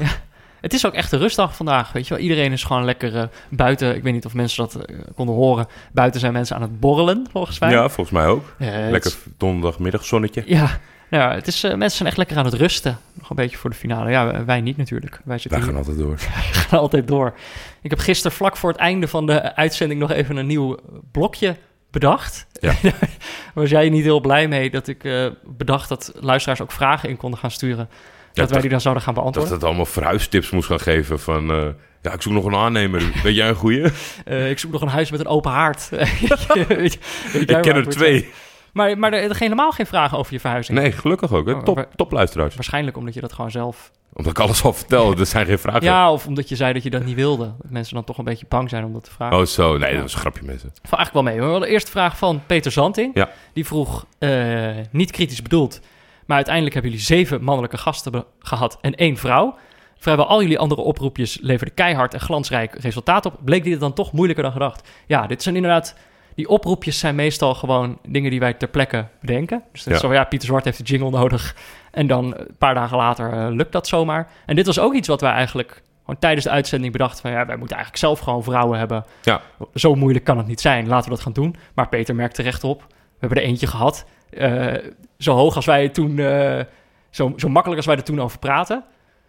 [SPEAKER 1] Het is ook echt een rustdag vandaag. Weet je wel? Iedereen is gewoon lekker eh, buiten. Ik weet niet of mensen dat eh, konden horen. Buiten zijn mensen aan het borrelen, volgens mij.
[SPEAKER 3] Ja, volgens mij ook. Lekker donderdagmiddag zonnetje.
[SPEAKER 1] Ja, Nou het is, eh, mensen zijn echt lekker aan het rusten. Nog een beetje voor de finale. Ja, wij niet natuurlijk. Wij
[SPEAKER 3] Wij
[SPEAKER 1] zitten
[SPEAKER 3] gaan
[SPEAKER 1] hier
[SPEAKER 3] altijd door. *laughs*
[SPEAKER 1] gaan altijd door. Ik heb gisteren vlak voor het einde van de uitzending nog even een nieuw blokje bedacht.
[SPEAKER 3] Ja. *laughs*
[SPEAKER 1] Daar was jij niet heel blij mee dat ik bedacht dat luisteraars ook vragen in konden gaan sturen. Dat wij die dan zouden gaan beantwoorden.
[SPEAKER 3] dat het allemaal verhuistips moest gaan geven van... eh, ja, ik zoek nog een aannemer. Weet jij een goeie? *laughs*
[SPEAKER 1] Eh, ik zoek nog een huis met een open haard. *laughs* Weet je-
[SPEAKER 3] ik ken er twee.
[SPEAKER 1] Maar, maar er, er helemaal geen vragen over je verhuizing.
[SPEAKER 3] Nee, gelukkig ook. hè.
[SPEAKER 1] Oh,
[SPEAKER 3] Top, top luisteraars.
[SPEAKER 1] Waarschijnlijk omdat je dat gewoon zelf...
[SPEAKER 3] Omdat ik alles al vertel. *laughs* Er zijn geen vragen.
[SPEAKER 1] Ja, of omdat je zei dat je dat niet wilde. Dat mensen dan toch een beetje bang zijn om dat te vragen.
[SPEAKER 3] Oh, zo. Nee, dat was een grapje, mensen.
[SPEAKER 1] Valt eigenlijk wel mee. We hadden de eerste vraag van Peter Zanting.
[SPEAKER 3] Ja.
[SPEAKER 1] Die vroeg, eh, niet kritisch bedoeld, maar uiteindelijk hebben jullie zeven mannelijke gasten gehad en één vrouw. Vrijwel al jullie andere oproepjes leverden keihard en glansrijk resultaat op. Bleek dit dan toch moeilijker dan gedacht? Ja, dit zijn inderdaad... Die oproepjes zijn meestal gewoon dingen die wij ter plekke bedenken. Dus dat
[SPEAKER 3] Ja.
[SPEAKER 1] zo, ja, Pieter Zwart heeft de jingle nodig. En dan een paar dagen later eh, lukt dat zomaar. En dit was ook iets wat wij eigenlijk gewoon tijdens de uitzending bedachten van... ja, wij moeten eigenlijk zelf gewoon vrouwen hebben.
[SPEAKER 3] Ja.
[SPEAKER 1] Zo moeilijk kan het niet zijn. Laten we dat gaan doen. Maar Peter merkt terecht op. We hebben er eentje gehad. Eh, zo hoog als wij toen... eh, zo, zo makkelijk als wij er toen over praten.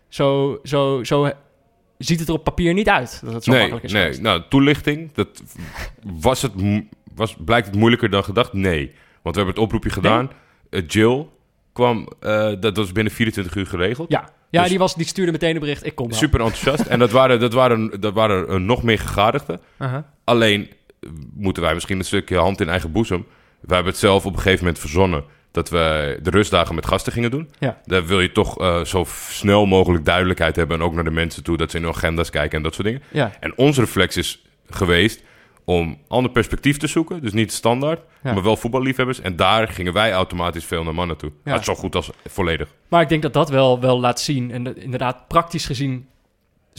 [SPEAKER 1] Zo, zo, zo ziet het er op papier niet uit dat het zo
[SPEAKER 3] nee,
[SPEAKER 1] makkelijk is
[SPEAKER 3] nee.
[SPEAKER 1] geweest.
[SPEAKER 3] Nou, toelichting. Dat was het, was, blijkt het moeilijker dan gedacht? Nee. Want we hebben het oproepje gedaan. Eh, Jill kwam, eh, dat was binnen 24 uur geregeld.
[SPEAKER 1] Ja, ja
[SPEAKER 3] Dus-
[SPEAKER 1] die, was, die stuurde meteen een bericht. Ik kom wel.
[SPEAKER 3] Super enthousiast. en dat waren, dat waren, dat waren nog meer gegadigden. Alleen moeten wij misschien een stukje hand in eigen boezem. We hebben het zelf op een gegeven moment verzonnen dat we de rustdagen met gasten gingen doen.
[SPEAKER 1] Ja.
[SPEAKER 3] Daar wil je toch eh, zo snel mogelijk duidelijkheid hebben en ook naar de mensen toe dat ze in hun agenda's kijken en dat soort dingen.
[SPEAKER 1] Ja,
[SPEAKER 3] En onze reflex is geweest om ander perspectief te zoeken, dus niet standaard,
[SPEAKER 1] Ja.
[SPEAKER 3] maar wel voetballiefhebbers. En daar gingen wij automatisch veel naar mannen toe.
[SPEAKER 1] Ja.
[SPEAKER 3] Zo goed als volledig.
[SPEAKER 1] maar ik denk dat dat wel, wel laat zien. En inderdaad, praktisch gezien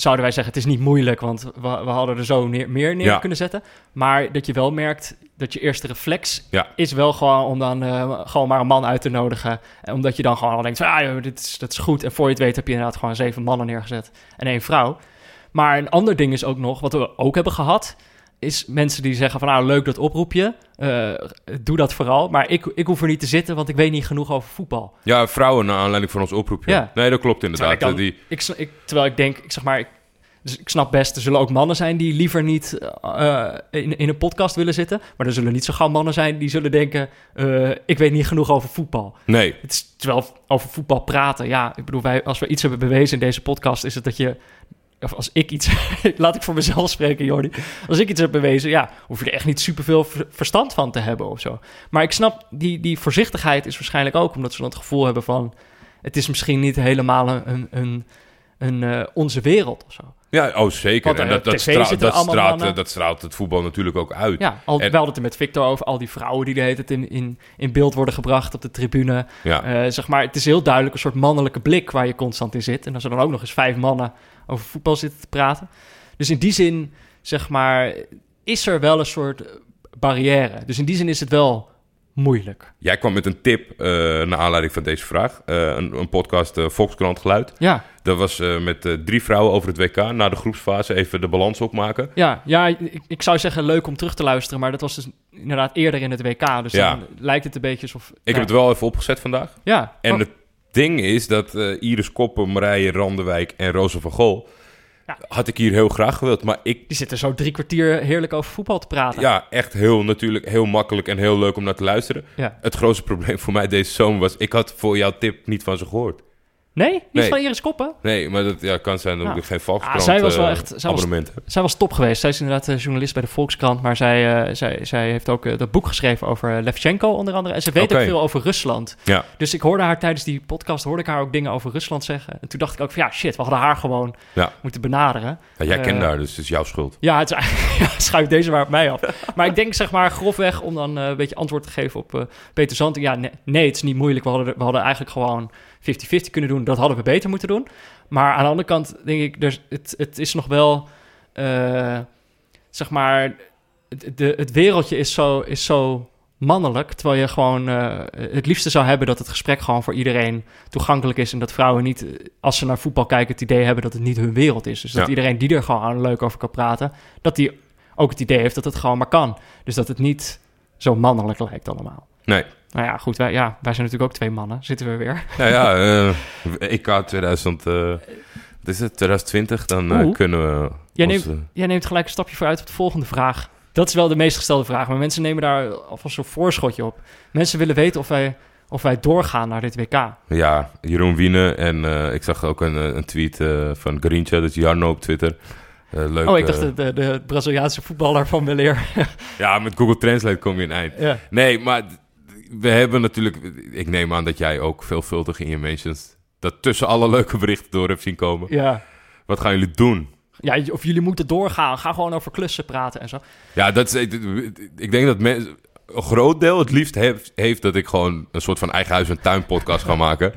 [SPEAKER 1] zouden wij zeggen... het is niet moeilijk, want we, we hadden er zo neer, meer neer
[SPEAKER 3] Ja.
[SPEAKER 1] kunnen zetten. Maar dat je wel merkt dat je eerste reflex
[SPEAKER 3] Ja.
[SPEAKER 1] is wel gewoon om dan eh, gewoon maar een man uit te nodigen. En omdat je dan gewoon al denkt, ah, joh, dit is, dat is goed. En voor je het weet heb je inderdaad gewoon zeven mannen neergezet en één vrouw. Maar een ander ding is ook nog, wat we ook hebben gehad... is mensen die zeggen van, nou, leuk dat oproepje. Eh, doe dat vooral. Maar ik, ik hoef er niet te zitten, want ik weet niet genoeg over voetbal.
[SPEAKER 3] Ja, vrouwen naar aanleiding van ons oproepje.
[SPEAKER 1] Ja.
[SPEAKER 3] Nee, dat klopt inderdaad.
[SPEAKER 1] Terwijl ik dan-
[SPEAKER 3] Eh, Die,
[SPEAKER 1] Ik, terwijl ik denk, ik zeg maar, ik, dus ik snap best, er zullen ook mannen zijn die liever niet eh, in, in een podcast willen zitten. Maar er zullen niet zo gauw mannen zijn die zullen denken, ik weet niet genoeg over voetbal.
[SPEAKER 3] nee,
[SPEAKER 1] Het is terwijl over voetbal praten, ja, ik bedoel, wij, als we iets hebben bewezen in deze podcast, is het dat je, of als ik iets, *laughs* laat ik voor mezelf spreken, Jordi. Als ik iets heb bewezen, ja, hoef je er echt niet superveel ver- verstand van te hebben of zo. Maar ik snap, die, die voorzichtigheid is waarschijnlijk ook omdat ze dan het gevoel hebben van, het is misschien niet helemaal een, een, een eh, onze wereld of zo.
[SPEAKER 3] Ja, oh zeker.
[SPEAKER 1] Want,
[SPEAKER 3] en
[SPEAKER 1] eh,
[SPEAKER 3] dat, dat, dat, straalt, dat straalt het voetbal natuurlijk ook uit.
[SPEAKER 1] Ja, al,
[SPEAKER 3] En-
[SPEAKER 1] we hadden het er met Victor over, al die vrouwen die de hele tijd in, in, in beeld worden gebracht op de tribune.
[SPEAKER 3] Ja.
[SPEAKER 1] Eh, zeg maar, het is heel duidelijk een soort mannelijke blik waar je constant in zit. En als er dan ook nog eens vijf mannen over voetbal zitten te praten. Dus in die zin, zeg maar, is er wel een soort barrière. Dus in die zin is het wel moeilijk.
[SPEAKER 3] Jij kwam met een tip eh naar aanleiding van deze vraag. Eh, een, een podcast eh, Volkskrant Geluid.
[SPEAKER 1] Ja,
[SPEAKER 3] Dat was met drie vrouwen over het WK. Na de groepsfase even de balans opmaken.
[SPEAKER 1] ja, ja ik, ik zou zeggen leuk om terug te luisteren. Maar dat was dus inderdaad eerder in het WK. Dus
[SPEAKER 3] Ja.
[SPEAKER 1] dan lijkt het een beetje alsof...
[SPEAKER 3] Ik heb het wel even opgezet vandaag.
[SPEAKER 1] Ja,
[SPEAKER 3] En
[SPEAKER 1] oh,
[SPEAKER 3] het ding is dat eh, Iris Koppen, Marije Randewijk en Rosa van Gol...
[SPEAKER 1] Ja.
[SPEAKER 3] had ik hier heel graag gewild. Maar ik,
[SPEAKER 1] die zitten zo drie kwartier heerlijk over voetbal te praten.
[SPEAKER 3] ja, echt heel natuurlijk, heel makkelijk en heel leuk om naar te luisteren.
[SPEAKER 1] Ja.
[SPEAKER 3] Het grootste probleem voor mij deze zomer was... ik had voor jouw tip niet van ze gehoord.
[SPEAKER 1] Nee? Niet
[SPEAKER 3] Nee.
[SPEAKER 1] van Iris Koppen?
[SPEAKER 3] Nee, maar dat ja, kan zijn dat
[SPEAKER 1] Ja.
[SPEAKER 3] ik geen Volkskrant
[SPEAKER 1] Ah, zij was wel
[SPEAKER 3] eh,
[SPEAKER 1] echt- zij was-. Zij top geweest. Zij is inderdaad eh, journalist bij de Volkskrant. Maar zij, eh, zij, zij heeft ook dat boek geschreven over Levchenko onder andere. En ze weet ook veel over Rusland.
[SPEAKER 3] Ja.
[SPEAKER 1] Dus ik hoorde haar tijdens die podcast hoorde ik haar ook dingen over Rusland zeggen. En toen dacht ik ook van ja, shit, we hadden haar gewoon
[SPEAKER 3] Ja.
[SPEAKER 1] moeten benaderen.
[SPEAKER 3] Ja, jij kent haar, dus het is jouw schuld.
[SPEAKER 1] Ja, het *laughs* schuif deze maar op mij af. Maar ik denk zeg maar grofweg om dan een beetje antwoord te geven op Peter Zanting. Ja, nee, nee, het is niet moeilijk. We hadden, we hadden eigenlijk gewoon 50-50 kunnen doen. Dat hadden we beter moeten doen. Maar aan de andere kant denk ik, dus het, het is nog wel, eh, zeg maar, het, de, het wereldje is zo, is zo mannelijk. Terwijl je gewoon eh, het liefste zou hebben dat het gesprek gewoon voor iedereen toegankelijk is. En dat vrouwen niet, eh, als ze naar voetbal kijken, het idee hebben dat het niet hun wereld is. Dus dat
[SPEAKER 3] Ja.
[SPEAKER 1] iedereen die er gewoon leuk over kan praten, dat die ook het idee heeft dat het gewoon maar kan. Dus dat het niet zo mannelijk lijkt allemaal.
[SPEAKER 3] Nee,
[SPEAKER 1] Nou ja, goed, wij, ja, wij zijn natuurlijk ook twee mannen. Zitten we weer.
[SPEAKER 3] Nou ja, *laughs* eh, EK 2000, eh, wat is het, 2020, dan eh, kunnen we...
[SPEAKER 1] Jij
[SPEAKER 3] onze-
[SPEAKER 1] neemt, jij neemt gelijk een stapje vooruit op de volgende vraag. Dat is wel de meest gestelde vraag, maar mensen nemen daar alvast zo'n voorschotje op. Mensen willen weten of wij, of wij doorgaan naar dit WK.
[SPEAKER 3] Ja, Jeroen Wiene en ik zag ook een, een tweet van Grincha, dat is Jarno op Twitter. Leuk.
[SPEAKER 1] oh, ik dacht
[SPEAKER 3] eh,
[SPEAKER 1] de, de, Braziliaanse voetballer van Weleer. *laughs*
[SPEAKER 3] Ja, met Google Translate kom je een eind.
[SPEAKER 1] ja.
[SPEAKER 3] Nee, maar we hebben natuurlijk... Ik neem aan dat jij ook veelvuldig in je mentions... dat tussen alle leuke berichten door hebt zien komen.
[SPEAKER 1] ja.
[SPEAKER 3] Wat gaan jullie doen?
[SPEAKER 1] Ja, of jullie moeten doorgaan. Ga gewoon over klussen praten en zo.
[SPEAKER 3] Ja, dat is, ik, denk dat mensen... Een groot deel het liefst heeft, heeft dat ik gewoon een soort van eigen huis- en tuin podcast ga maken.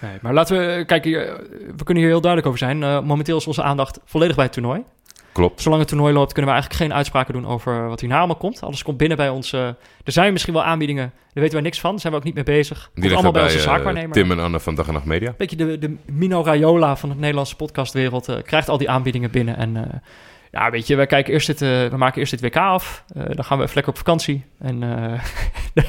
[SPEAKER 1] Nee, maar laten we... Kijk, hier, we kunnen hier heel duidelijk over zijn. Eh, momenteel is onze aandacht volledig bij het toernooi.
[SPEAKER 3] Klopt.
[SPEAKER 1] Zolang het toernooi loopt, kunnen we eigenlijk geen uitspraken doen over wat hierna allemaal komt. Alles komt binnen bij ons. eh, er zijn misschien wel aanbiedingen, daar weten wij niks van. Daar zijn we ook niet mee bezig. Komt
[SPEAKER 3] Die
[SPEAKER 1] allemaal bij,
[SPEAKER 3] bij
[SPEAKER 1] onze
[SPEAKER 3] eh,
[SPEAKER 1] zaakwaarnemer.
[SPEAKER 3] Tim en Anne van Dag en Nacht Media.
[SPEAKER 1] Beetje de, de Mino Raiola van het Nederlandse podcastwereld eh, krijgt al die aanbiedingen binnen. En ja, weet je, we, kijken eerst dit, eh, we maken eerst dit WK af. Eh, dan gaan we even lekker op vakantie. En eh, *laughs*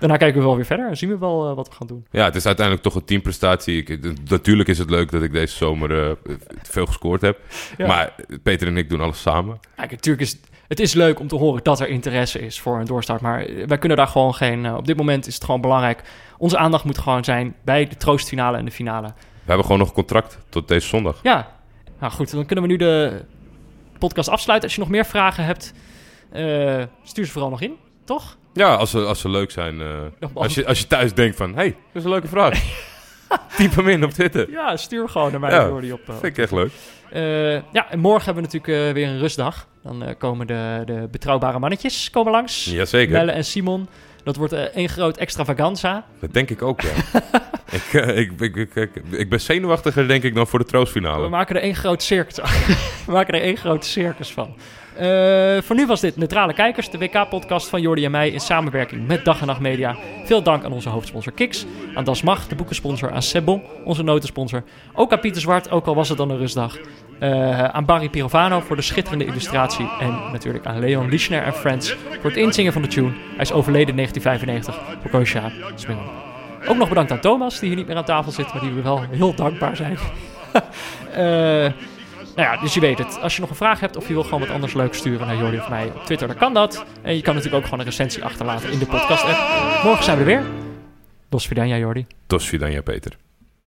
[SPEAKER 1] daarna kijken we wel weer verder. En zien we wel wat we gaan doen.
[SPEAKER 3] Ja, het is uiteindelijk toch een teamprestatie. Ik, natuurlijk is het leuk dat ik deze zomer veel gescoord heb.
[SPEAKER 1] Ja.
[SPEAKER 3] Maar Peter en ik doen alles samen.
[SPEAKER 1] Kijk, natuurlijk is het is leuk om te horen dat er interesse is voor een doorstart. Maar wij kunnen daar gewoon geen... op dit moment is het gewoon belangrijk. Onze aandacht moet gewoon zijn bij de troostfinale en de finale.
[SPEAKER 3] We hebben gewoon nog contract tot deze zondag.
[SPEAKER 1] Ja, nou goed, dan kunnen we nu de podcast afsluiten. Als je nog meer vragen hebt, eh, stuur ze vooral nog in, toch?
[SPEAKER 3] Ja, als ze, als ze leuk zijn. eh, als, je, als je thuis denkt van... hey, dat is een leuke vraag. *laughs* Typ hem in op Twitter.
[SPEAKER 1] Ja, stuur gewoon naar mij
[SPEAKER 3] Ja,
[SPEAKER 1] door die op. eh,
[SPEAKER 3] Vind ik echt leuk.
[SPEAKER 1] ja, en morgen hebben we natuurlijk weer een rustdag. Dan komen de, de betrouwbare mannetjes komen langs.
[SPEAKER 3] Jazeker.
[SPEAKER 1] Belle en Simon. Dat wordt eh, één groot extravaganza.
[SPEAKER 3] Dat denk ik ook, ja. *laughs* ik, eh, ik, ik, ik, ik, ben zenuwachtiger, denk ik, dan voor de
[SPEAKER 1] We
[SPEAKER 3] troostfinale.
[SPEAKER 1] maken er één groot circus We maken er één groot circus *laughs* van. Eh, voor nu was dit Neutrale Kijkers, de WK-podcast van Jordi en mij in samenwerking met Dag en Nacht Media. Veel dank aan onze hoofdsponsor Kiks, aan Das Mag, de boekensponsor, aan Sebon, onze notensponsor. Ook aan Pieter Zwart, ook al was het dan een rustdag. Eh, aan Barry Pirovano voor de schitterende illustratie. En natuurlijk aan Leon Lischner en Friends voor het inzingen van de tune. Hij is overleden in 1995 voor Koosja. Ook nog bedankt aan Thomas, die hier niet meer aan tafel zit, maar die we wel heel dankbaar zijn. *laughs* Eh, nou ja, dus je weet het. Als je nog een vraag hebt of je wil gewoon wat anders leuks sturen naar Jordi of mij op Twitter, dan kan dat. En je kan natuurlijk ook gewoon een recensie achterlaten in de podcast-app. Morgen zijn we er weer. Dos Vidania, Jordi.
[SPEAKER 3] Tos Vidania, Peter.